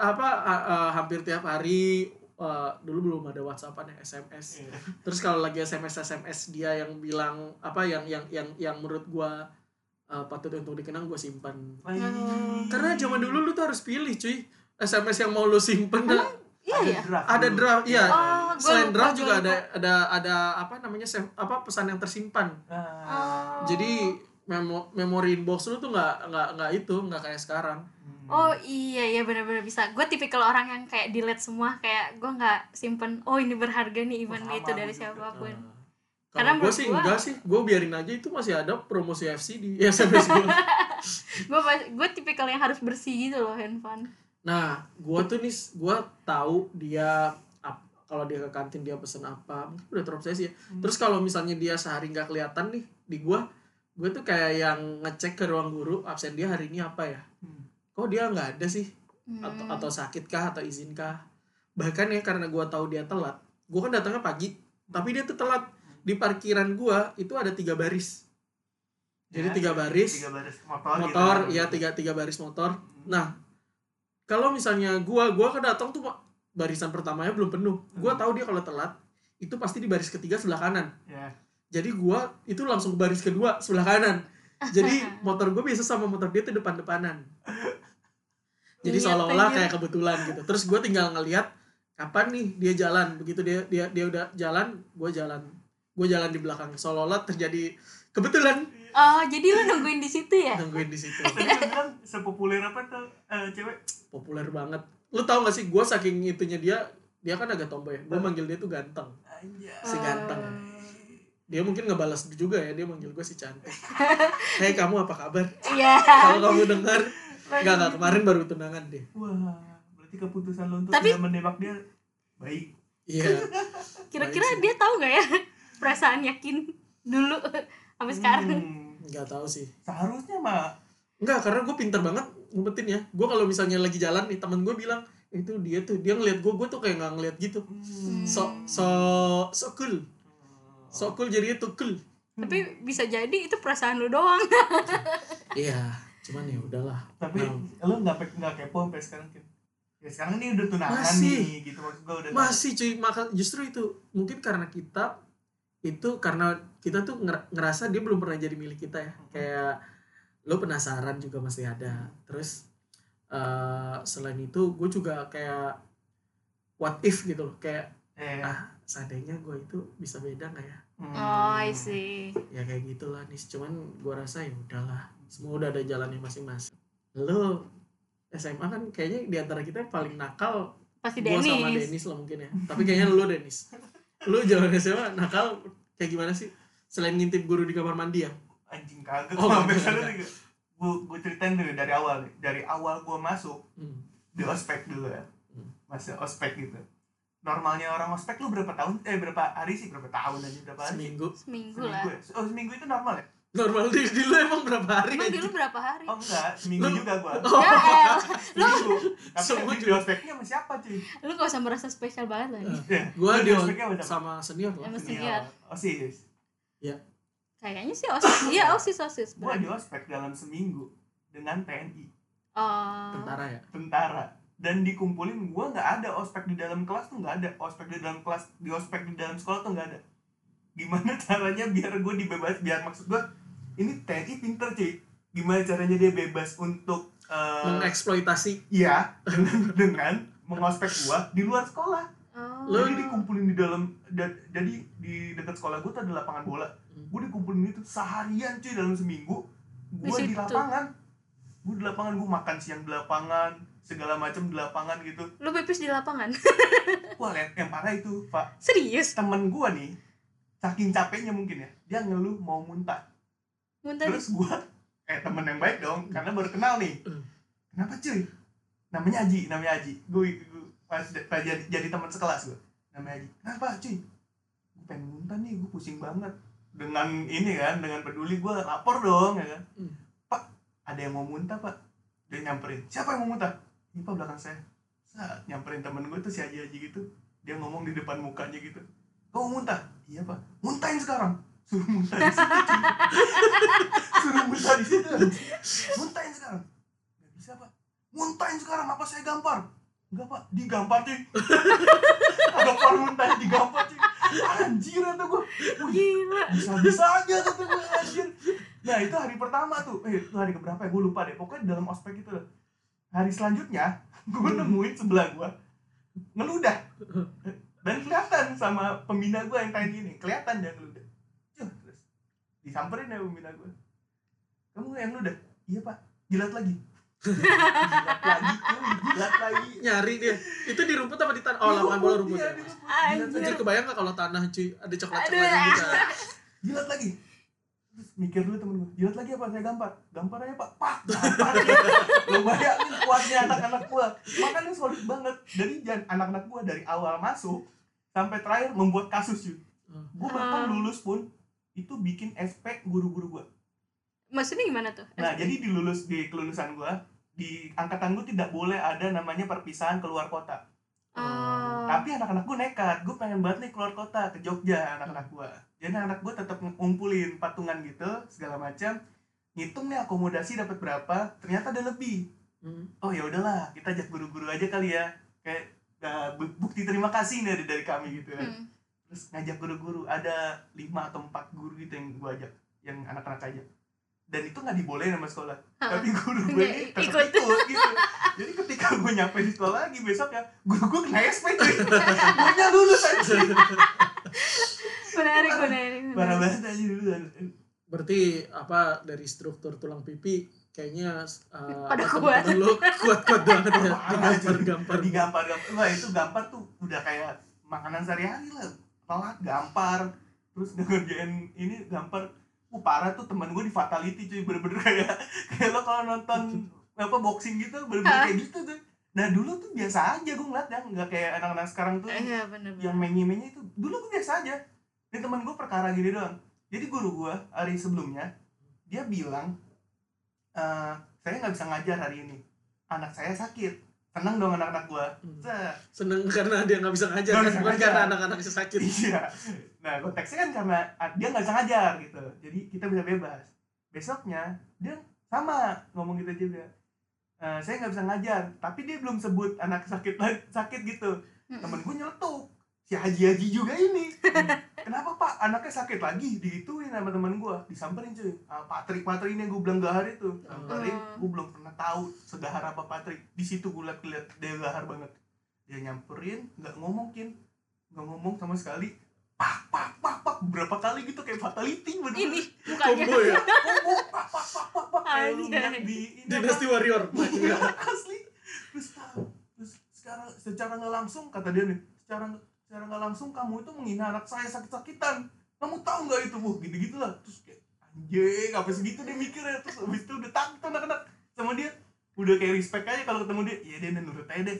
S2: apa uh, uh, hampir tiap hari uh, dulu belum ada WhatsAppan ya SMS
S3: Iya.
S2: terus kalau lagi SMS SMS dia yang bilang apa yang yang yang yang menurut gua uh, patut untuk dikenang gua simpan. Karena zaman dulu lu tuh harus pilih cuy. SMS yang mau lu simpen. Nah,
S1: iya
S3: ada
S1: ya
S3: draft
S2: ada draft iya
S1: Oh,
S2: selain
S1: lupa,
S2: draft juga
S1: lupa.
S2: ada ada ada apa namanya apa pesan yang tersimpan
S3: Ah.
S1: Oh.
S2: jadi memo memori inbox lu tuh nggak nggak nggak itu nggak kayak sekarang
S3: Hmm.
S1: Oh iya iya benar-benar bisa. Gue tipikal orang yang kayak delete semua kayak gue nggak simpen. Oh ini berharga nih even
S3: sama
S1: itu dari
S3: siapa
S1: pun.
S2: Nah,
S1: Karena
S2: gue sih
S1: gua-
S2: enggak sih gue biarin aja itu masih ada promosi FC di SMS gue
S1: Gue gue tipikal yang harus bersih gitu loh handphone.
S2: Nah, gua tuh nih, gua tahu dia kalau dia ke kantin dia pesen apa, mungkin udah terobsesi ya.
S3: Hmm.
S2: Terus kalau misalnya dia sehari nggak kelihatan nih di gua, gua tuh kayak yang ngecek ke ruang guru absen dia hari ini apa ya?
S3: Hmm.
S2: Kok dia nggak ada sih?
S1: Hmm.
S2: Atau atau sakit kah atau izin kah? Bahkan ya karena gua tahu dia telat, gua kan datangnya pagi, tapi dia tuh telat di parkiran gua itu ada tiga baris. Jadi
S3: Ya,
S2: tiga baris,
S3: tiga baris motor
S2: motor,
S3: gitu.
S2: ya tiga tiga baris motor.
S3: Hmm.
S2: Nah, kalau misalnya gua gua kan datang tuh barisan pertamanya belum penuh. Gua
S3: Hmm.
S2: tahu dia kalau telat itu pasti di baris ketiga sebelah kanan.
S3: ya
S2: Jadi gua itu langsung ke baris kedua sebelah kanan. Jadi [LAUGHS] motor gue biasa sama motor dia tuh depan-depanan. [LAUGHS] Jadi
S1: Niat
S2: seolah-olah kayak kebetulan gitu. Terus gue tinggal ngeliat kapan nih dia jalan. Begitu dia dia dia udah jalan, gue jalan. Gue jalan di belakang. Seolah-olah terjadi kebetulan
S1: Oh jadi lu nungguin di situ ya?
S2: nungguin di situ.
S3: tadi lu bilang sepopuler apa tuh eh, cewek
S2: Populer banget. Lu tau gak sih gue saking itunya dia dia kan agak tomboy. Gue manggil dia tuh ganteng.
S3: Anjay.
S2: Si ganteng.
S1: Oh.
S2: Dia mungkin ngebalas juga ya. Dia manggil gue si cantik. [LAUGHS] Hei kamu apa kabar?
S1: Iya.
S2: Kalau kamu dengar Enggak, enggak, kemarin baru tunangan deh.
S3: wah berarti keputusan lo untuk
S1: Tapi-
S3: tidak menembak dia baik
S2: Iya.
S1: Kira-kira dia tahu nggak ya perasaan yakin dulu sampai sekarang?
S3: Hmm,
S2: Enggak tahu sih.
S3: seharusnya mah
S2: Enggak, karena gue pinter banget ngumpetin ya. Gue kalau misalnya lagi jalan nih, temen gue bilang, "Eh, itu dia tuh, dia ngeliat gue, gue tuh kayak nggak ngeliat gitu.
S3: hmm.
S2: So, so, so cool. So cool jadinya tuh cool.
S1: Tapi bisa jadi itu perasaan lu doang. [LAUGHS]
S2: Iya, cuman ya udahlah.
S3: tapi
S2: Nah,
S3: lo nggak nggak kepo sampai sekarang Kim? ya sekarang ini udah tunangan
S2: Masih.
S3: nih gitu maksud gue udah
S2: masih cuy, maka justru itu mungkin karena kita itu karena kita tuh nger- ngerasa dia belum pernah jadi milik kita ya. Kayak lo penasaran juga masih ada. Terus eh selain itu gue juga kayak what if gitu loh. Kayak
S3: eh,
S2: ah seandainya gue itu bisa beda nggak ya?
S3: Hmm.
S1: Oh, I see.
S2: ya kayak gitulah nih cuman gue rasa ya udahlah semua udah ada jalannya masing-masing. Lu SMA kan kayaknya di antara kita yang paling nakal
S1: pasti
S2: gua sama
S1: Dennis.
S2: Denis lah mungkin ya. Tapi kayaknya lu Denis [LAUGHS] lu zaman SMA nakal kayak gimana sih? Selain ngintip guru di kamar mandi ya?
S3: Anjing kagak.
S2: Oh,
S3: sampai sana gue gue ceritain dulu dari awal nih. Dari awal gue masuk
S2: hmm.
S3: di ospek dulu ya.
S2: Hmm.
S3: masih ospek gitu. Normalnya orang ospek lu berapa tahun? Eh berapa hari sih? Berapa tahun aja? Berapa hari
S2: seminggu.
S1: Seminggu lah.
S3: seminggu ya? oh seminggu itu normal ya
S2: normal di, di lu emang berapa hari?
S1: Emang
S2: anjing?
S1: dulu berapa hari?
S3: Oh enggak. Seminggu
S2: Lu-
S3: juga gua.
S2: Oh.
S1: ya elah. lu
S3: seminggu. Tapi
S2: Semua
S3: di ospeknya sama siapa cuy?
S1: Lu gak usah merasa spesial banget lah
S2: Eh,
S3: Ya,
S2: gua
S3: lu
S2: di
S3: ospeknya sama
S2: senior lah
S1: Sama
S3: Senior. osis.
S1: Kayaknya sih osis. Iya osis osis.
S3: Gua di ospek dalam seminggu dengan TNI
S1: oh.
S2: Tentara ya?
S3: Tentara. Dan dikumpulin gua nggak ada ospek di dalam kelas tuh nggak ada. Ospek di dalam kelas di ospek di dalam sekolah tuh nggak ada. Gimana caranya biar gue dibebas biar maksud gua ini TNI pinter cuy gimana caranya dia bebas untuk eh,
S2: mengeksploitasi.
S3: Iya dengan, [LAUGHS] dengan mengospek gua di luar sekolah.
S1: Oh.
S3: Jadi dikumpulin di dalam da- jadi di dekat sekolah gua tuh ada lapangan bola.
S2: Hmm.
S3: gue dikumpulin itu seharian cuy dalam seminggu. Gue
S1: Di
S3: di, lapangan. Gue di lapangan gue makan siang di lapangan segala macam di lapangan gitu.
S1: Lu pipis di lapangan? [LAUGHS]
S3: Wah yang, yang parah itu pak.
S1: Serius?
S3: Temen gue nih saking capeknya mungkin ya dia ngeluh mau muntah
S1: muntah
S3: terus gue eh temen yang baik dong karena baru kenal nih.
S2: Hmm.
S3: kenapa cuy? Namanya Aji namanya Aji. Gue pas, pas jadi, jadi teman sekelas gue namanya Aji. Kenapa cuy? Gue pengen muntah nih gue pusing banget. Dengan ini kan dengan peduli gue lapor dong ya kan?
S2: Hmm.
S3: pak ada yang mau muntah pak? Dia nyamperin siapa yang mau muntah? Ini pak belakang saya. Saat nyamperin temen gue tuh si Aji Aji gitu. Dia ngomong di depan mukanya gitu. Kau muntah? Iya pak. Muntahin sekarang suruh muntah di situ. Suruh muntah di situ muntahin sekarang. Nggak bisa pak. Muntahin sekarang apa saya gampar? Enggak pak. Digampar cuy ada par muntah digampar cuy anjir itu gue
S1: gila.
S3: bisa bisa aja kata gue anjir. Nah itu hari pertama tuh. Eh itu hari keberapa ya? Gue lupa deh. Pokoknya dalam ospek itu hari selanjutnya gue nemuin sebelah gue ngeludah. Dan kelihatan sama pembina gue yang tanya ini kelihatan dia ngeludah disamperin ya pembina gue kamu yang ngeludah iya pak. Jilat lagi. [LAUGHS] Jilat lagi jilat lagi.
S2: Nyari dia. Itu di rumput apa di tanah oh lapangan bola rumput
S3: Iya,
S2: ya.
S1: Anjir.
S2: Kebayang gak kalau tanah cuy? Ada coklat
S1: Aduh.
S2: coklatnya gitu?
S3: Jilat lagi. Terus mikir dulu temen gue jilat lagi apa? Saya gampar. Gampar aja pak. Pak gampar. [LAUGHS] Lo bayangin kuatnya anak-anak gue makanya solid banget. Dari jan anak-anak gue dari awal masuk sampai terakhir membuat kasus cuy.
S2: Hmm.
S3: gue bahkan lulus pun itu bikin SP guru-guru gue
S1: maksudnya gimana tuh?
S3: Nah jadi di lulus di kelulusan gue di angkatan gue tidak boleh ada namanya perpisahan keluar kota.
S1: Oh.
S3: tapi anak-anak gue nekat. Gue pengen banget nih keluar kota ke Jogja anak-anak gue jadi anak gue tetap ngumpulin patungan gitu segala macam ngitung nih akomodasi dapat berapa ternyata ada lebih.
S2: Hmm.
S3: oh ya udahlah kita ajak guru-guru aja kali ya. Kayak uh, bu- bukti terima kasih dari dari kami gitu. Ya
S1: Hmm.
S3: Terus ngajak guru-guru ada lima atau empat guru gitu yang gue ajak yang anak-anak ajak. Dan itu nggak dibolehin sama sekolah.
S1: Hah.
S3: tapi guru gue ini tetap
S1: ikut.
S3: ikut gitu. Jadi ketika gue nyampe di sekolah lagi besok ya guru gue kena SP cuy. Gurunya lulus aja
S1: menarik menarik
S3: parah banget aja dulu dan
S2: berarti apa dari struktur tulang pipi kayaknya uh,
S1: Pada kuat.
S2: lu kuat-kuat banget ya. Digampar-gampar
S3: digampar gampar. Wah itu gampar tuh udah kayak makanan sehari-hari lah telat gampar. Terus ngerjain ini gampar. Uh parah tuh teman gue di fatality cuy. Bener-bener kayak kayak lo kalau nonton apa boxing gitu bener-bener kayak gitu tuh nah dulu tuh biasa aja gue ngeliat ya nggak kayak anak-anak sekarang tuh
S1: iya bener
S3: yang menye-menye itu. Dulu gue biasa aja. Ini teman gue perkara gini doang. Jadi guru gue hari sebelumnya dia bilang "Eh, saya nggak bisa ngajar hari ini. Anak saya sakit tenang dong anak-anak gue
S2: Hmm. Seneng karena dia nggak bisa ngajar kan
S3: bisa
S2: bukan
S3: ngajar.
S2: karena anak-anaknya sakit.
S3: Iya. Nah konteksnya kan karena ah, dia nggak bisa ngajar gitu. Jadi kita bisa bebas. Besoknya dia sama ngomong gitu juga "Eh, saya nggak bisa ngajar tapi dia belum sebut anak sakit [LAUGHS] sakit gitu.
S1: Mm-mm.
S3: temen gue nyeletuk. Si Haji Haji juga ini [LAUGHS] kenapa pak? Anaknya sakit lagi digituin sama temen gue disamperin cuy. Ah, Patrik Patrik ini yang gue bilang gahar itu. Samperin
S1: Hmm.
S3: gue belum pernah tahu segahar apa Patrik di situ gue liat liat dia gahar banget. Dia nyamperin nggak ngomongin. Nggak ngomong sama sekali. Pak pak pak pak. Beberapa kali gitu kayak fatality bener
S1: ini
S2: combo ya?
S3: Combo pak pak pak pak pak. Kayak lu di?
S2: Dynasty Warrior. [LAUGHS]
S3: Asli. Terus terus secara secara nggak langsung kata dia nih secara secara nggak langsung kamu itu menghina anak saya sakit-sakitan. Kamu tahu nggak itu bu? Gitu gitulah terus kayak anjing apa segitu dia mikirnya terus habis itu udah takut anak-anak. Sama dia. Udah kayak respect aja kalau ketemu dia. Iya dia nurut aja deh.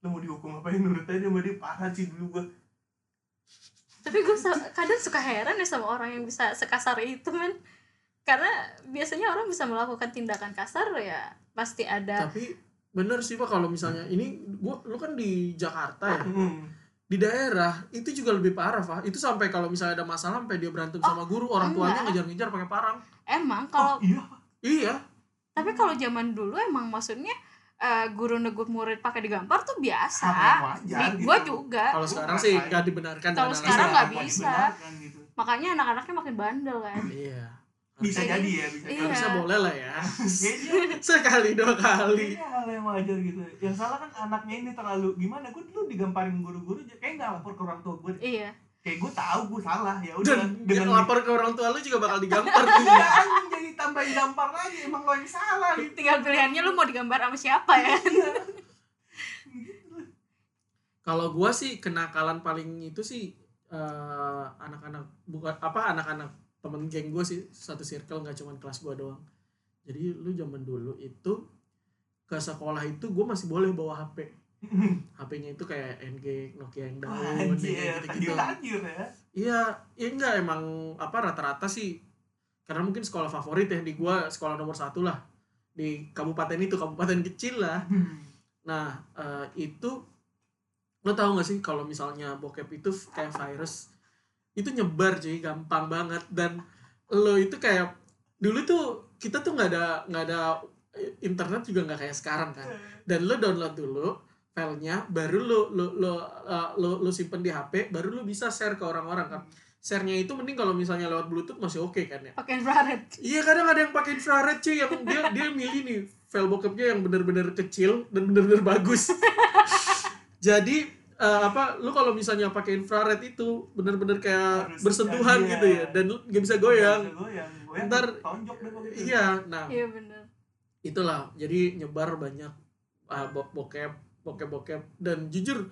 S3: Lo mau dihukum apa ya? Nurut aja sama dia. Parah sih dulu gua.
S1: Tapi gue kadang suka heran ya sama orang yang bisa sekasar itu men. Karena biasanya orang bisa melakukan tindakan kasar ya pasti ada
S2: tapi bener sih pak kalau misalnya ini gua lu kan di Jakarta ya.
S3: Hmm.
S2: Di daerah itu juga lebih parah pak itu sampai kalau misalnya ada masalah sampai dia berantem sama guru orang tuanya
S1: enggak.
S2: ngejar-ngejar pakai parang.
S1: Emang
S3: oh
S1: kalau
S3: iya
S2: iya.
S1: Tapi kalau zaman dulu emang maksudnya eh, guru negur murid pakai digampar tuh biasa.
S3: Wajar
S1: di
S3: gitu.
S1: gua juga.
S2: Kalau sekarang sih nggak dibenarkan
S1: Kalau sekarang nggak
S3: Iya,
S1: bisa.
S3: gitu.
S1: makanya anak-anaknya makin bandel kan.
S2: Iya
S3: bisa
S1: Harusnya-
S3: jadi ya bisa
S1: Iya.
S3: jadi
S2: harusnya boleh lah ya [LAUGHS] [LAUGHS] sekali dua kali
S3: Kayaknya hal yang wajar gitu. Yang salah kan anaknya ini terlalu gimana? Gue dulu digamparin guru-guru, kayak nggak lapor ke orang tua gue.
S1: iya
S3: Kayak gue tahu gue salah ya udah
S2: dengan lapor ke orang tua lu juga bakal [LAUGHS] digampar
S3: Iya jadi tambahin gampar lagi emang lo yang salah gitu.
S1: tinggal pilihannya lu mau digambar sama siapa ya
S3: Iya.
S2: kalau gua sih kenakalan paling itu sih eh, anak-anak bukan apa anak-anak temen geng gue sih satu circle nggak cuman kelas gua doang. Jadi lu zaman dulu itu ke sekolah itu gue masih boleh bawa HP HP-nya [LAUGHS] itu kayak NG Nokia yang daun gitu-gitu.
S3: ya.
S2: Iya, ya enggak emang apa rata-rata sih. Karena mungkin sekolah favorit ya di gua sekolah nomor satu lah. Di kabupaten itu kabupaten kecil lah. Nah eh, itu lo tau gak sih kalau misalnya bokep itu kayak virus itu nyebar cuy gampang banget. Dan lo itu kayak dulu tuh kita tuh nggak ada nggak ada internet juga nggak kayak sekarang kan. Dan lo download dulu filenya baru lo lo lo uh, lo, lo simpen di HP baru lo bisa share ke orang-orang kan. Share-nya itu mending kalau misalnya lewat bluetooth masih oke kan ya?
S1: Pakai infrared.
S2: Iya kadang ada yang pakai infrared cuy. Yang dia dia milih nih file bokepnya yang bener-bener kecil dan bener-bener bagus. [LAUGHS] Jadi eh, apa lu kalau misalnya pakai infrared itu bener-bener kayak
S3: Harus
S2: bersentuhan
S3: iya.
S2: gitu ya dan lu gak bisa goyang
S3: Bisa goyang. Goyang
S2: Ntar-
S3: gitu.
S2: iya nah
S1: iya bener
S2: itulah jadi nyebar banyak uh, bo- bokep bokep bokep dan jujur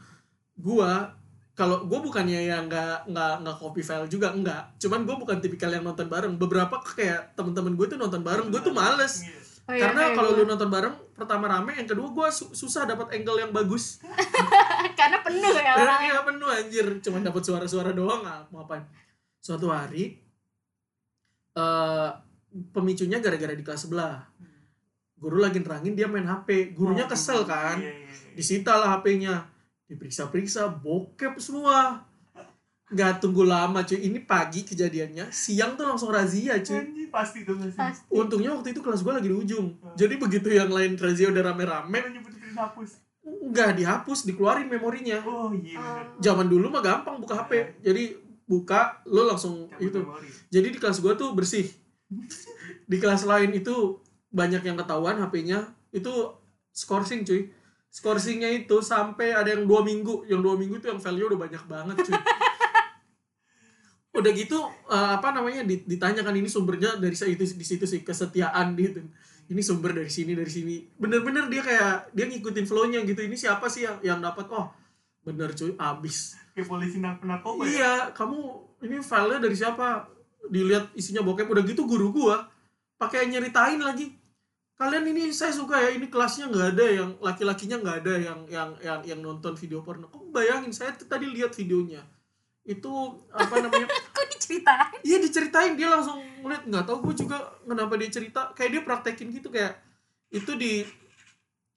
S2: gua kalau gua bukannya yang nggak nggak nggak copy file juga enggak cuman gua bukan tipikal yang nonton bareng beberapa kayak temen-temen gue tuh nonton bareng gue tuh males
S3: Iya.
S1: Oh, iya,
S2: karena
S1: kayak
S2: kalau
S1: gua.
S2: lu nonton bareng pertama rame yang kedua gua su- susah dapat angle yang bagus [LAUGHS] [LAUGHS]
S1: karena penuh ya
S2: karena
S1: orang
S2: iya penuh anjir. Cuman dapat suara-suara doang ah, mau apa suatu hari eh pemicunya gara-gara di kelas sebelah. Guru lagi nerangin dia main HP gurunya kesel kan?
S3: Iya, iya, iya.
S2: disita lah HP-nya diperiksa-periksa bokep semua. Nggak tunggu lama cuy. Ini pagi kejadiannya. Siang tuh langsung razia cuy.
S3: Anjing, pasti tuh pasti.
S1: pasti.
S2: Untungnya waktu itu kelas gue lagi di ujung. Jadi begitu yang lain razia udah rame-rame
S3: Memang nyebut-nyebutin hapus.
S2: nggak dihapus dikeluarin memorinya
S3: Oh iya. bener.
S2: zaman dulu mah gampang buka HP jadi buka lo langsung
S3: Cabut
S2: itu
S3: memori.
S2: jadi di kelas gue tuh bersih [LAUGHS] di kelas lain itu banyak yang ketahuan HP-nya itu scoring cuy scoringnya itu sampai ada yang dua minggu yang dua minggu itu yang value udah banyak banget cuy [LAUGHS] udah gitu eh, apa namanya dit- ditanyakan ini sumbernya dari sa- itu di situ sih kesetiaan gitu ini sumber dari sini dari sini. Bener-bener dia kayak dia ngikutin flow-nya gitu. Ini siapa sih yang yang dapat? Oh bener cuy abis.
S3: Kayak polisi narkoba ya.
S2: iya kamu ini filenya dari siapa? Dilihat isinya bokep. Udah gitu guru gua pakai nyeritain lagi. Kalian ini saya suka ya ini kelasnya nggak ada yang laki-lakinya nggak ada yang yang yang yang nonton video porno. Kamu bayangin saya tadi lihat videonya. Itu apa namanya [LAUGHS] [LAUGHS]
S1: diceritain.
S2: Iya diceritain. Dia langsung ngeliat nggak tahu gue juga kenapa dia cerita. Kayak dia praktekin gitu kayak itu di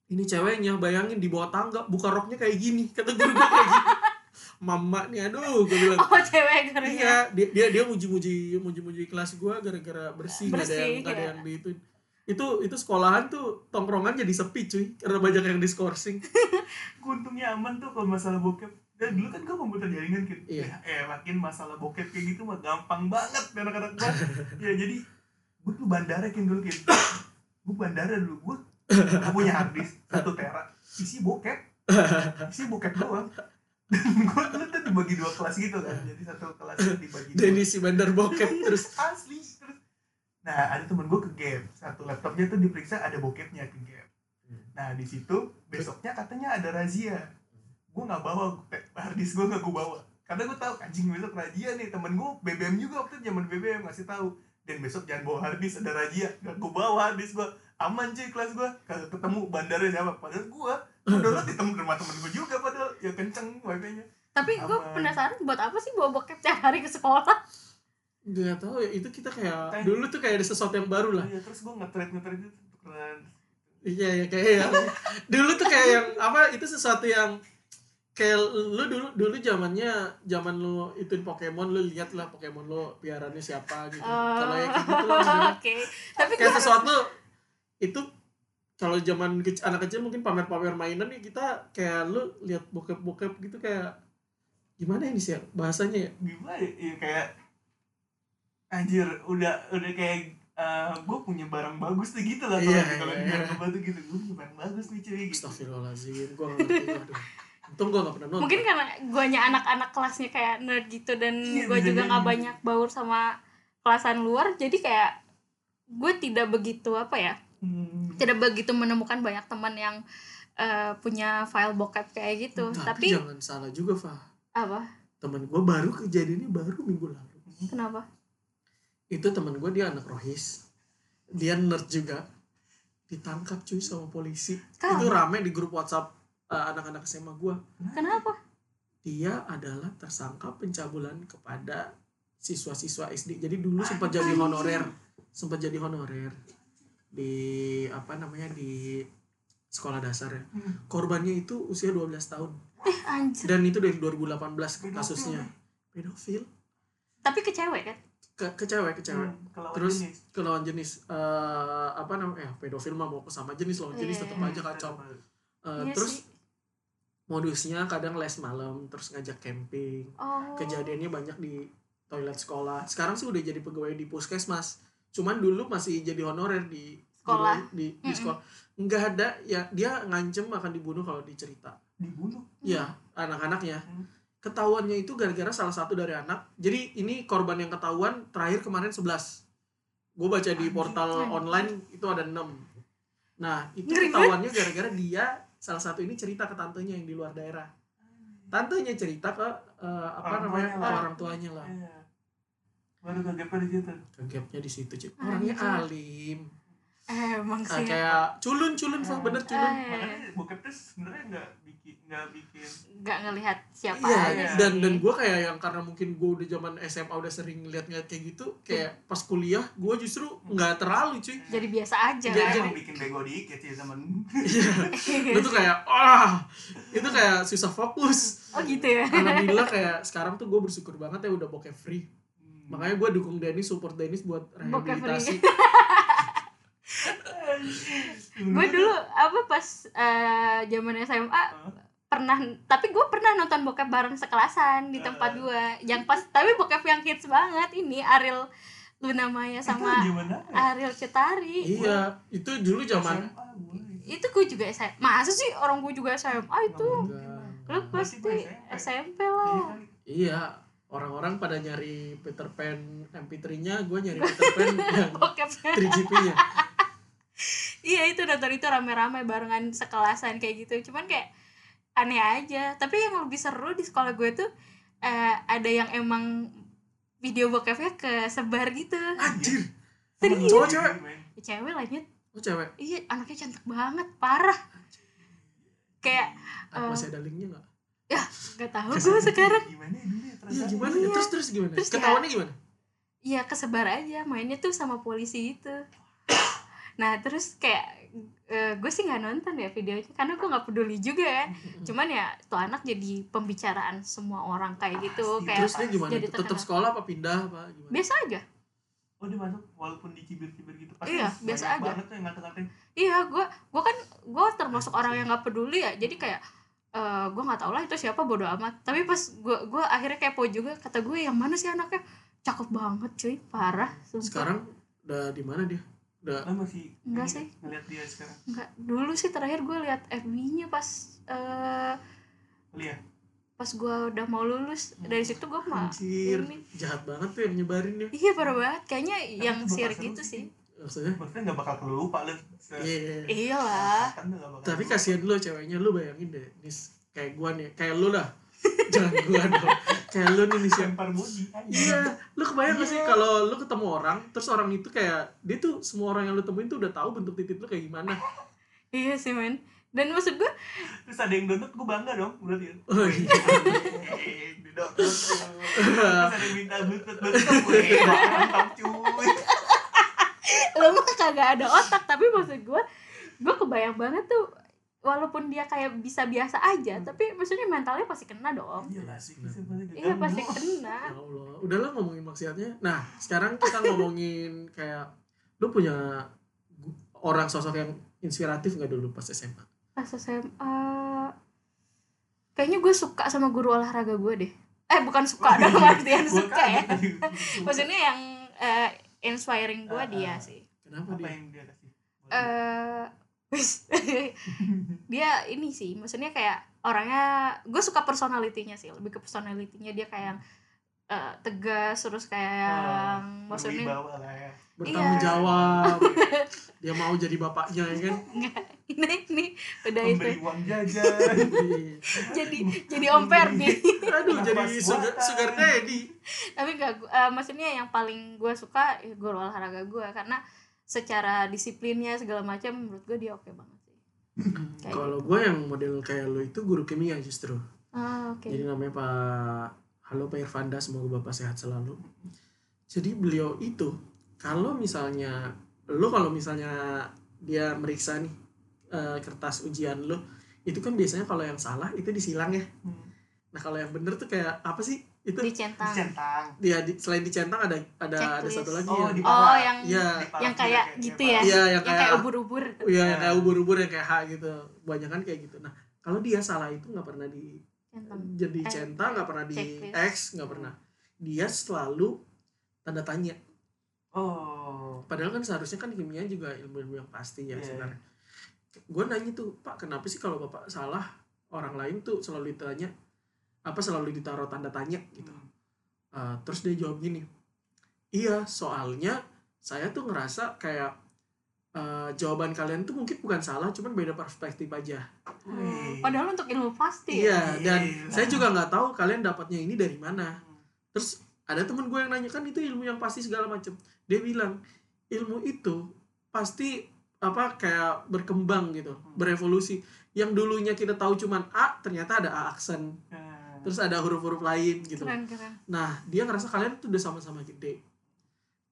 S2: ini ceweknya bayangin di bawah tangga buka roknya kayak gini kata guru gue kayak gitu. [LAUGHS] Mama nih aduh gue bilang.
S1: Oh cewek gurunya
S2: iya dia dia dia muji-muji muji-muji kelas gue gara-gara bersih nggak ada yang
S1: Bersih,
S2: nggak ada
S1: ya.
S2: yang di itu itu itu sekolahan tuh tongkrongan jadi sepi cuy karena banyak yang diskorsing [LAUGHS]
S3: Untungnya aman tuh kalau masalah bokep. Dan dulu kan gue komputer jaringan kan.
S2: Iya.
S3: Eh, makin masalah bokep kayak gitu mah gampang banget anak-anak gue. [LAUGHS] ya jadi gue tuh bandara kan dulu kan. gue bandara dulu gue gue punya harddisk satu tera isi bokep isi bokep doang dan gue dulu tuh dibagi dua kelas gitu kan jadi satu kelas dibagi dua
S2: Denny si bandar bokep terus
S3: asli terus nah ada temen gue ke gap satu laptopnya tuh diperiksa ada bokepnya ke gap
S2: Hmm.
S3: nah di situ besoknya katanya ada razia gue nggak bawa harddisk gue nggak gue bawa. Karena gue tahu anjing besok razia nih temen gue BBM juga waktu itu zaman BBM ngasih tahu. Dan besok jangan bawa harddisk ada razia. Gak gue bawa harddisk gue aman cuy kelas gue kagak ketemu bandarnya siapa. Padahal gue download di temen rumah temen gue juga padahal ya kenceng wifi nya
S1: tapi gue penasaran buat apa sih bawa bokep tiap hari ke sekolah?
S2: Gak tahu ya itu kita kayak
S3: Kayak-
S2: dulu tuh kayak ada sesuatu yang baru lah.
S3: iya terus gue nge-thread nge-thread itu keren
S2: Iya ya kayak yang [LAUGHS] dulu tuh kayak yang apa itu sesuatu yang kayak lu dulu dulu zamannya zaman lu ituin Pokemon lu lihat lah Pokemon lu piarannya siapa gitu. Kalau yang kayak gitu lah [LAUGHS]
S1: Oh, oke. Tapi
S2: kayak
S1: gue
S2: sesuatu itu kalau zaman kecil, anak kecil mungkin pamer-pamer mainan nih kita kayak lu lihat bokep-bokep gitu kayak gimana ini sih ya bahasanya ya?
S3: Gimana ya, ya kayak anjir udah udah kayak gue punya barang bagus tuh gitu lah kalau
S2: Iya,
S3: kalau
S2: iya, iya.
S3: ngebantu gitu. Gue punya barang bagus nih cuy gitu.
S2: Astagfirullahaladzim gua gak ngerti aduh untung gua gak pernah nonton.
S1: Mungkin karena guanya anak-anak kelasnya kayak nerd gitu dan
S3: Iya,
S1: gue
S3: bisa
S1: juga
S3: jadi.
S1: nggak banyak baur sama kelasan luar jadi kayak gue tidak begitu apa ya
S3: Hmm.
S1: tidak begitu menemukan banyak teman yang eh, punya file bokep kayak gitu.
S2: Tapi,
S1: tapi
S2: jangan salah juga Fah
S1: apa?
S2: Temen gua baru kejadiannya baru minggu lalu.
S1: Kenapa?
S2: Itu temen gue dia anak rohis. Dia nerd juga. Ditangkap cuy sama polisi.
S1: Kamu?
S2: itu rame di grup WhatsApp uh, anak-anak SMA gue
S1: kenapa?
S2: Dia adalah tersangka pencabulan kepada siswa-siswa SD jadi dulu sempat jadi honorer. Sempat jadi honorer di apa namanya di sekolah dasar ya.
S3: Hmm.
S2: korbannya itu usia 12 tahun.
S1: Eh anjir
S2: dan itu dari 2018
S3: Pedofil,
S2: kasusnya.
S3: nih.
S2: pedofil.
S1: Tapi ke cewek kan?
S2: Ke, ke cewek ke cewek.
S3: Hmm, kalau
S2: Terus-
S3: jenis.
S2: ke lawan jenis. Eh apa namanya? Eh, pedofil mah mau ke sama jenis lawan jenis
S1: Iya.
S2: tetap aja kacau. Eh,
S1: Iya
S2: terus
S1: sih.
S2: Modusnya kadang les malam terus ngajak camping.
S1: Oh.
S2: Kejadiannya banyak di toilet sekolah. Sekarang sih udah jadi pegawai di puskesmas. Cuman dulu masih jadi honorer di
S1: Sekolah.
S2: di, di
S1: Mm-mm.
S2: sekolah. Nggak ada ya dia ngancem akan dibunuh kalau dicerita.
S3: Dibunuh?
S2: Ya anak-anaknya.
S3: Hmm.
S2: ketahuannya itu gara-gara salah satu dari anak. Jadi ini korban yang ketahuan terakhir kemarin 11 gue baca di portal online itu ada 6 nah itu ketahuannya gara-gara dia salah satu ini cerita ke tantenya yang di luar daerah tantenya cerita ke eh, apa
S3: Orang
S2: namanya
S3: tuanya
S2: orang tuanya lah
S3: Iya. baru kegep di situ
S2: kegapnya di situ Cik.
S1: Anjing.
S2: orangnya alim
S1: emang
S2: Ah,
S1: sih.
S2: kayak culun culun Fah, bener culun.
S1: Eh.
S3: makanya bokep tuh sebenarnya nggak bikin nggak bikin.
S1: Nggak ngelihat siapa
S2: Iya,
S1: aja
S3: iya.
S1: sih.
S2: dan dan gue kayak yang karena mungkin gue udah zaman SMA udah sering lihat-lihat kayak gitu kayak pas kuliah gue justru nggak terlalu cuy.
S1: Jadi biasa aja.
S2: Jadi-
S1: kan
S3: Emang bikin bego dikit sih temen.
S2: Iya, [LAUGHS] tuh kayak wah itu kayak susah fokus.
S1: Oh gitu ya?
S2: Alhamdulillah kayak sekarang tuh gue bersyukur banget ya udah bokeh free.
S3: Hmm.
S2: makanya gue dukung Dennis support Dennis buat rehabilitasi [LAUGHS]
S1: gue dulu apa pas eh, zaman SMA pernah tapi gue pernah nonton bokep bareng sekelasan di tempat
S3: Eh.
S1: gue yang pas tapi bokep yang hits banget ini Ariel Luna Maya sama
S3: gimana
S1: Ariel Cetari.
S2: Iya itu dulu zaman
S1: itu gue juga SMA masa sih orang gue juga SMA itu?
S2: Enggak.
S1: lu pasti
S3: gue
S1: SMP.
S3: Iya
S1: lah.
S2: iya orang-orang pada nyari Peter Pan MP3-nya gue nyari Peter Pan [LAUGHS] yang
S1: bokepnya.
S2: 3GP-nya
S1: iya itu nonton itu rame-rame barengan sekelasan kayak gitu. Cuman kayak aneh aja. Tapi yang lebih seru di sekolah gue tuh eh, ada yang emang video bokepnya kesebar gitu.
S2: Anjir.
S1: Serius?
S2: cowok cewek.
S1: Ya, cewek lahnya
S2: oh cewek?
S1: Iya anaknya cantik banget parah. Kayak Eh.
S2: masih ada linknya nggak?
S1: gak tahu gue sekarang.
S3: Gimana ya dulu ya transaksi?
S2: gimana ya?
S1: Iya.
S2: terus terus gimana?
S1: Terus ya-
S2: ketahuannya gimana?
S1: Iya kesebar aja. Mainnya tuh sama polisi itu nah terus kayak gue sih nggak nonton ya videonya karena gue nggak peduli juga kan cuman ya tuh anak jadi pembicaraan semua orang kayak gitu
S3: Pasti.
S1: kayak
S2: terus dia gimana?
S1: jadi
S2: tetap
S1: terkenal.
S2: sekolah apa pindah apa gimana?
S1: Biasa aja.
S3: Oh dia masuk walaupun dicibir-cibir gitu. Pasti
S1: Iya,
S3: banyak
S1: biasa aja.
S3: banget tuh yang ngata-ngatain.
S1: Iya gue gue kan gue termasuk orang yang nggak peduli ya. Jadi kayak eh gue nggak tau lah itu siapa bodo amat. Tapi pas gue gue akhirnya kepo juga. Kata gue yang mana sih anaknya? Cakep banget cuy. Parah sumpah.
S2: sekarang udah di mana dia udah
S3: lo masih
S1: Enggak sih.
S3: ngeliat dia sekarang
S1: nggak dulu sih terakhir gue liat FB-nya pas eh
S3: lihat
S1: pas gue udah mau lulus dari situ gue mah
S2: Anjir,
S1: ini
S2: jahat banget tuh yang nyebarin ya.
S1: iya parah banget kayaknya yang
S3: itu bakal
S1: sirik
S3: seru
S1: itu
S3: sih.
S1: sih
S2: Maksudnya?
S3: maksudnya nggak bakal lupa lu Se-
S2: Iya.
S1: iyalah
S3: kan
S2: Tapi kasihan lu ceweknya lu bayangin deh, nis kayak gua nih, kayak lu lah. [LAUGHS] Jangan gua dong. Kayak lu nih nis yang
S3: lempar body
S2: Iya, lu kebayang gak sih
S3: Iya.
S2: kalau lu ketemu orang, terus orang itu kayak dia tuh semua orang yang lu temuin tuh udah tahu bentuk titik lu kayak gimana. [LAUGHS]
S1: iya sih men dan maksud gue
S3: terus ada yang download gue bangga dong berarti
S2: Oh iya. [LAUGHS]
S3: Terus ada yang minta bluetooth bluetooth gue mantap cuy
S1: lo mah kagak ada otak tapi maksud gue gue kebayang banget tuh walaupun dia kayak bisa biasa aja tapi maksudnya mentalnya pasti kena dong.
S3: Iya sih? Pasti
S1: iya
S3: diganggu.
S1: pasti kena.
S2: Ya Allah, udahlah ngomongin maksiatnya. Nah, sekarang kita [LAUGHS] ngomongin kayak lu punya orang sosok yang inspiratif nggak dulu pas SMA?
S1: pas SMA kayaknya gue suka sama guru olahraga gue deh. Eh bukan suka dalam artian suka ya. [LAUGHS] Maksudnya yang eh, inspiring gue
S3: Ah,
S1: dia
S3: ah.
S1: sih.
S2: Kenapa
S3: apa
S2: dia?
S3: yang dia kasih?
S1: Eh wis. [LAUGHS] dia ini sih maksudnya kayak orangnya gue suka personalitinya sih lebih ke personalitinya dia kayak yang eh, tegas terus kayak yang maksudnya
S3: ya
S2: Bertanggung
S1: Iya.
S2: jawab. [LAUGHS] dia mau jadi bapaknya ya kan?
S1: ini ini udah itu
S3: memberi uang jajan
S2: Iya.
S1: jadi jadi omper nih [LAUGHS]
S2: Aduh, jadi sugar, sugar daddy.
S1: tapi enggak eh, maksudnya yang paling gue suka ya guru olahraga gue karena secara disiplinnya segala macam menurut gue dia oke banget sih [LAUGHS]
S2: Kalau
S1: gitu.
S2: gue yang model kayak lo itu guru kimia justru.
S1: ah oke
S2: Jadi namanya Pak Halo Pak Irfanda, semoga Bapak sehat selalu. Jadi beliau itu kalau misalnya lo kalau misalnya dia meriksa nih eh, kertas ujian lo, itu kan biasanya kalau yang salah itu disilang ya. Nah kalau yang bener tuh kayak apa sih? Itu
S1: dicentang
S3: centang
S2: dia di, selain dicentang ada ada ada
S1: Checklist.
S2: satu lagi
S3: oh
S2: yang
S3: di
S1: Oh, yang-
S2: Iya.
S1: yang kayak gitu ya
S2: Iya, yang
S1: kayak
S2: kayak
S1: ubur-ubur
S2: Iya, yang kayak
S3: Nah.
S2: ubur-ubur yang kayak H gitu. Banyak kan kayak gitu. Nah, kalau dia salah itu nggak pernah di
S1: centang
S2: jadi
S1: Eh,
S2: centang, nggak pernah di
S1: checklist.
S2: X, nggak pernah. Dia selalu tanda tanya.
S3: oh
S2: Padahal kan seharusnya kan kimia juga ilmu-ilmu yang pasti ya
S3: Iya,
S2: sebenarnya. Gue nanya tuh, Pak, kenapa sih kalau Bapak salah orang lain tuh selalu ditanya apa selalu ditaruh tanda tanya gitu. Uh, terus dia jawab gini, iya soalnya saya tuh ngerasa kayak uh, jawaban kalian tuh mungkin bukan salah, cuman beda perspektif aja.
S3: Wih.
S1: padahal untuk ilmu pasti ya.
S2: Iya, dan
S3: Gila.
S2: saya juga nggak tahu kalian dapatnya ini dari mana. Terus ada temen gue yang nanya kan itu ilmu yang pasti segala macem. Dia bilang ilmu itu pasti apa kayak berkembang gitu, berevolusi. Yang dulunya kita tahu cuman A, ternyata ada A aksen.
S3: Nah,
S2: Terus ada huruf-huruf lain gitu.
S1: keren keren
S2: Nah, dia ngerasa kalian tuh udah sama-sama gede.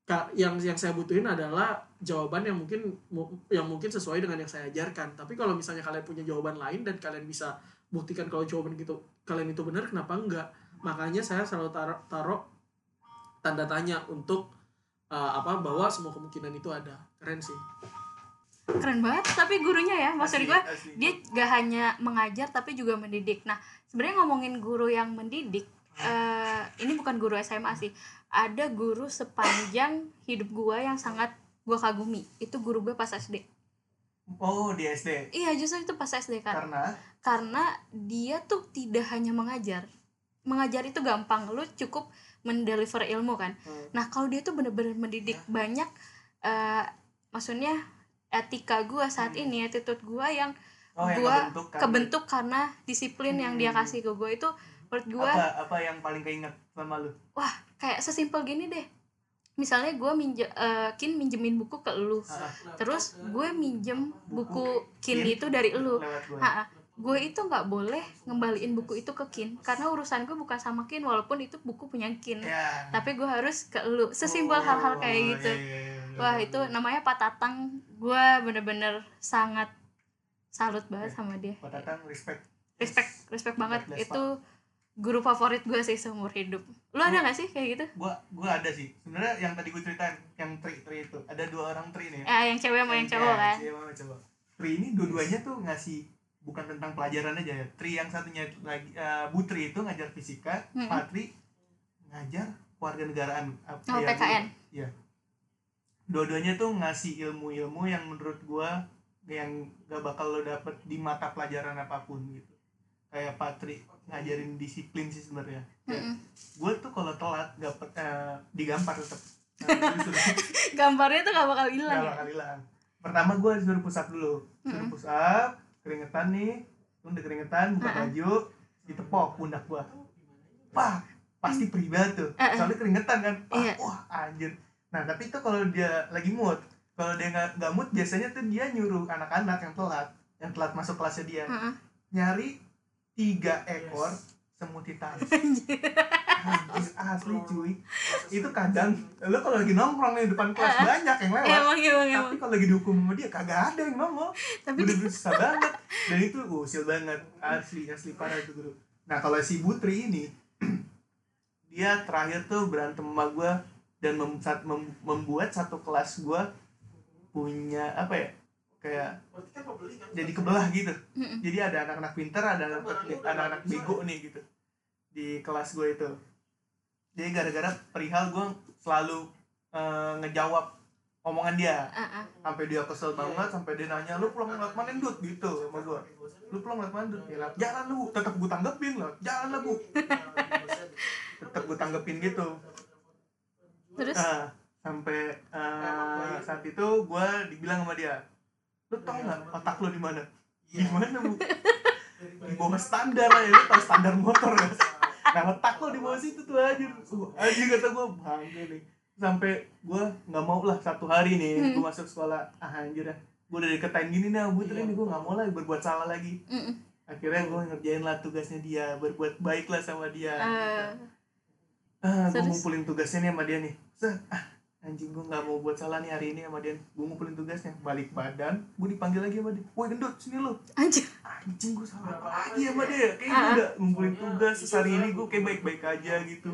S2: Kak, yang yang saya butuhin adalah jawaban yang mungkin mu- yang mungkin sesuai dengan yang saya ajarkan. Tapi kalau misalnya kalian punya jawaban lain dan kalian bisa buktikan kalau jawaban gitu kalian itu benar, kenapa enggak? Makanya saya selalu taruh, taruh tanda tanya untuk uh, apa bahwa semua kemungkinan itu ada. Keren sih.
S1: keren banget tapi gurunya ya maksud gue dia gak hanya mengajar tapi juga mendidik nah sebenarnya ngomongin guru yang mendidik eh, ini bukan guru SMA sih. Ada guru sepanjang hidup gue yang sangat gue kagumi. Itu guru gue pas SD
S3: oh di SD
S1: iya justru itu pas SD kan
S3: karena?
S1: Karena dia tuh tidak hanya mengajar. Mengajar itu gampang. Lu cukup mendeliver ilmu kan?
S3: Hmm.
S1: nah kalau dia tuh bener-bener mendidik banyak eh, maksudnya etika gua saat
S3: Hmm.
S1: ini attitude gua yang
S3: oh
S1: Gua
S3: kebentuk karena-
S1: kebentuk karena disiplin yang dia
S3: Hmm.
S1: kasih ke gue itu menurut gua
S3: apa apa yang paling keinget sama lu?
S1: Kayak sesimpel gini deh. Misalnya gue minje eh, kin minjemin buku ke lu. Terus gue minjem buku kin itu dari lu.
S3: gue
S1: Ha, gue itu nggak boleh ngembaliin buku itu ke kin. Karena urusan gue bukan sama kin walaupun itu buku punya kin.
S3: Ya
S1: tapi gue harus ke lu. Sesimpel
S3: Oh,
S1: hal-hal kayak gitu.
S3: iya, iya, iya, iya,
S1: wah itu namanya Pak Tatang gue bener-bener sangat salut banget sama dia.
S3: Pak Tatang respect.
S1: Respect respect banget.
S3: Bless,
S1: itu guru favorit gue sih seumur hidup. Lu ada nggak sih kayak gitu?
S3: Gua gua ada sih. Sebenarnya yang tadi gue ceritain yang tri tri itu. Ada dua orang tri nih. Ya
S1: ya yang cewek sama yang cowok
S3: Ya,
S1: kan?
S3: cewek sama cowok. Tri ini dua-duanya tuh ngasih bukan tentang pelajaran aja ya. Tri yang satunya lagi eh, Bu Tri itu ngajar fisika
S1: Mm-mm.
S3: Pak Tri ngajar warga negaraan
S1: Oh, PKN.
S3: ya dua-duanya tuh ngasih ilmu-ilmu yang menurut gua yang gak bakal lo dapet di mata pelajaran apa pun gitu. Kayak Patri ngajarin disiplin sih sebenarnya. Kayak
S1: Mm-mm.
S3: gue tuh kalau telat pe- eh, digampar tetap [LAUGHS]
S1: gambarnya tuh gak bakal hilang
S3: nggak
S1: ya?
S3: bakal hilang. Pertama gue disuruh push up dulu suruh up keringetan nih lu udah keringetan buka baju ditepok pundak gue wah pasti perih banget tuh. Soalnya keringetan kan. Wah,
S1: Iya.
S3: wah anjir. Nah tapi itu kalau dia lagi mood kalau dia nggak nggak mood biasanya tuh dia nyuruh anak-anak yang telat yang telat masuk kelasnya dia
S1: Heeh.
S3: nyari tiga ekor semut hitam [LAUGHS] Anjir, asli cuy. Itu kadang lo kalau lagi nongkrong nih depan kelas banyak yang lewat.
S1: Emang emang emang.
S3: tapi kalau lagi dihukum sama dia kagak ada yang nongol.
S1: Tapi
S3: bener-bener susah banget. Dan itu usil banget. Asli asli parah itu guru. Nah kalau si Butri ini [CLEARS THROAT] dia terakhir tuh berantem sama gue dan mem- mem- membuat satu kelas gue punya apa ya kayak jadi kebelah gitu. Jadi ada anak-anak pinter ada anak-anak anak-anak bego nih gitu. Di kelas gue itu. Jadi gara-gara perihal gue selalu eh, ngejawab omongan dia.
S1: Ah, ah.
S3: sampai dia kesel banget sampai dia nanya lu pulang lewat mana dut? gitu sama gua. Lu pulang lewat mana dut? Ya jalan lu tetap gua tanggepin lah. Jalan lah bu. Tetap gua tanggepin gitu.
S1: Terus?
S3: Nah sampai eh, saat itu gua dibilang sama dia lu tau nggak otak lu di mana di mana bu? [LAUGHS] Di bawah standar lah ya lu tau standar motor ya nah otak lu di bawah situ tuh aja uh, aja kata gua bangga nih. Sampai gua nggak mau lah satu hari nih
S1: Hmm.
S3: gua masuk sekolah ah anjir dah gua udah dikatain gini nih bu nih gua nggak mau lagi berbuat salah lagi.
S1: Mm-mm.
S3: akhirnya gua ngerjain lah tugasnya dia berbuat baik lah sama dia
S1: Eh,
S3: ah gua
S1: terus?
S3: ngumpulin tugasnya nih sama dia nih. Ah anjing gua nggak mau buat salah nih hari ini sama dia gua ngumpulin tugasnya. Balik badan gua dipanggil lagi sama dia woi gendut sini lu.
S1: Anjir
S3: anjing gue salah apa lagi sama dia kayak gue
S1: Ah.
S3: udah ngumpulin tugas terus hari ini gue kayak baik-baik aja gitu.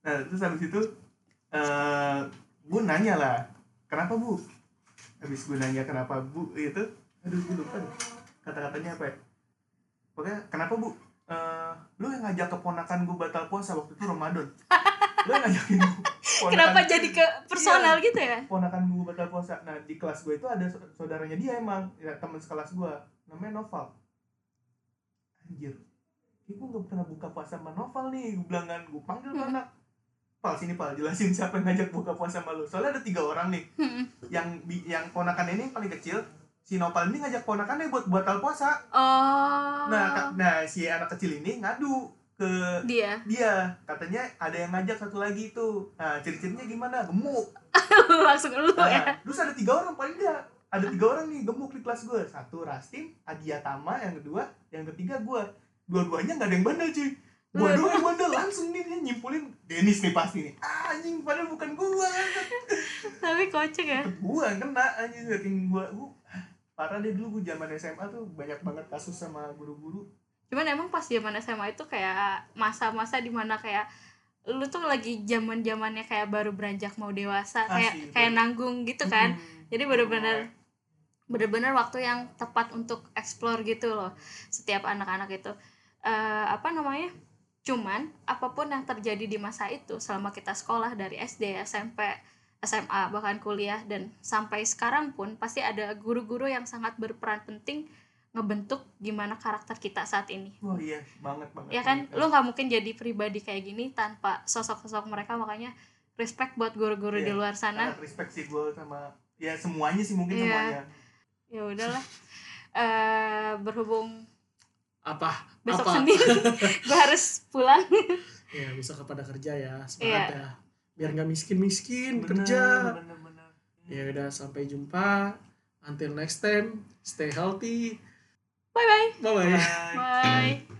S3: nah terus habis itu eh gue nanya lah kenapa bu? Habis gue nanya kenapa bu? Itu aduh gue lupa deh kata-katanya apa ya. Pokoknya kenapa bu Eh, lu yang ngajak keponakan gue batal puasa waktu itu Ramadan. [LAUGHS] Lu yang ngajakin gue
S1: kenapa jadi ke personal gitu ya?
S3: Ponakan gue batal puasa. Nah di kelas gue itu ada sa- saudaranya dia emang ya teman sekelas gue namanya Noval. Anjir. Ini gue gak pernah buka puasa sama Noval nih. Gue bilang kan gue panggil
S1: Hmm.
S3: anak. Pal sini Pal. Jelasin siapa yang ngajak buka puasa sama lu. Soalnya ada tiga orang nih.
S1: Mm-mm.
S3: yang yang ponakan ini yang paling kecil si Noval ini ngajak ponakannya buat batal puasa.
S1: Oh.
S3: Nah nah si anak kecil ini ngadu ke
S1: dia?
S3: dia. Katanya ada yang ngajak satu lagi tuh. Nah ciri-cirinya gimana? Gemuk. [LAUGHS]
S1: Langsung lu ya?
S3: Nah, terus ada tiga orang paling enggak ada tiga orang nih gemuk di kelas gue satu Rastim Adia Tama yang kedua yang ketiga gue dua-duanya nggak ada yang bandel cuy. Gue doang yang bandel. Langsung nih dia nyimpulin Denis nih pasti nih. Ah, anjing padahal bukan gue [LAUGHS]
S1: tapi kocak ya.
S3: Gue kena anjing saking gue gue parah deh dulu gue zaman SMA tuh banyak banget kasus sama guru-guru.
S1: Cuman emang pas zaman SMA itu kayak masa-masa di mana kayak lu tuh lagi zaman zamannya kayak baru beranjak mau dewasa kayak
S3: Asli,
S1: kayak nanggung gitu kan.
S3: Hmm.
S1: jadi bener-bener bener-bener waktu yang tepat untuk explore gitu loh setiap anak-anak itu. Eh, apa namanya? Cuman apa pun yang terjadi di masa itu selama kita sekolah dari SD SMP SMA bahkan kuliah dan sampai sekarang pun pasti ada guru-guru yang sangat berperan penting ngebentuk gimana karakter kita saat ini
S3: Wah iya banget banget.
S1: ya kan
S3: banget.
S1: lu nggak mungkin jadi pribadi kayak gini tanpa sosok-sosok mereka makanya respect buat guru-guru di
S3: Iya,
S1: luar sana
S3: sangat respect sih gue sama ya semuanya sih mungkin
S1: Iya.
S3: semuanya.
S1: ya udahlah eh berhubung
S2: apa
S1: besok
S2: apa
S1: Senin [LAUGHS] gue harus pulang
S2: ya bisa kepada kerja ya
S1: Iya.
S2: semangat ya biar nggak miskin miskin
S3: Bener,
S2: kerja.
S3: Bener bener.
S2: ya udah sampai jumpa. Until next time stay healthy.
S1: Bye bye
S2: bye bye.
S3: Bye.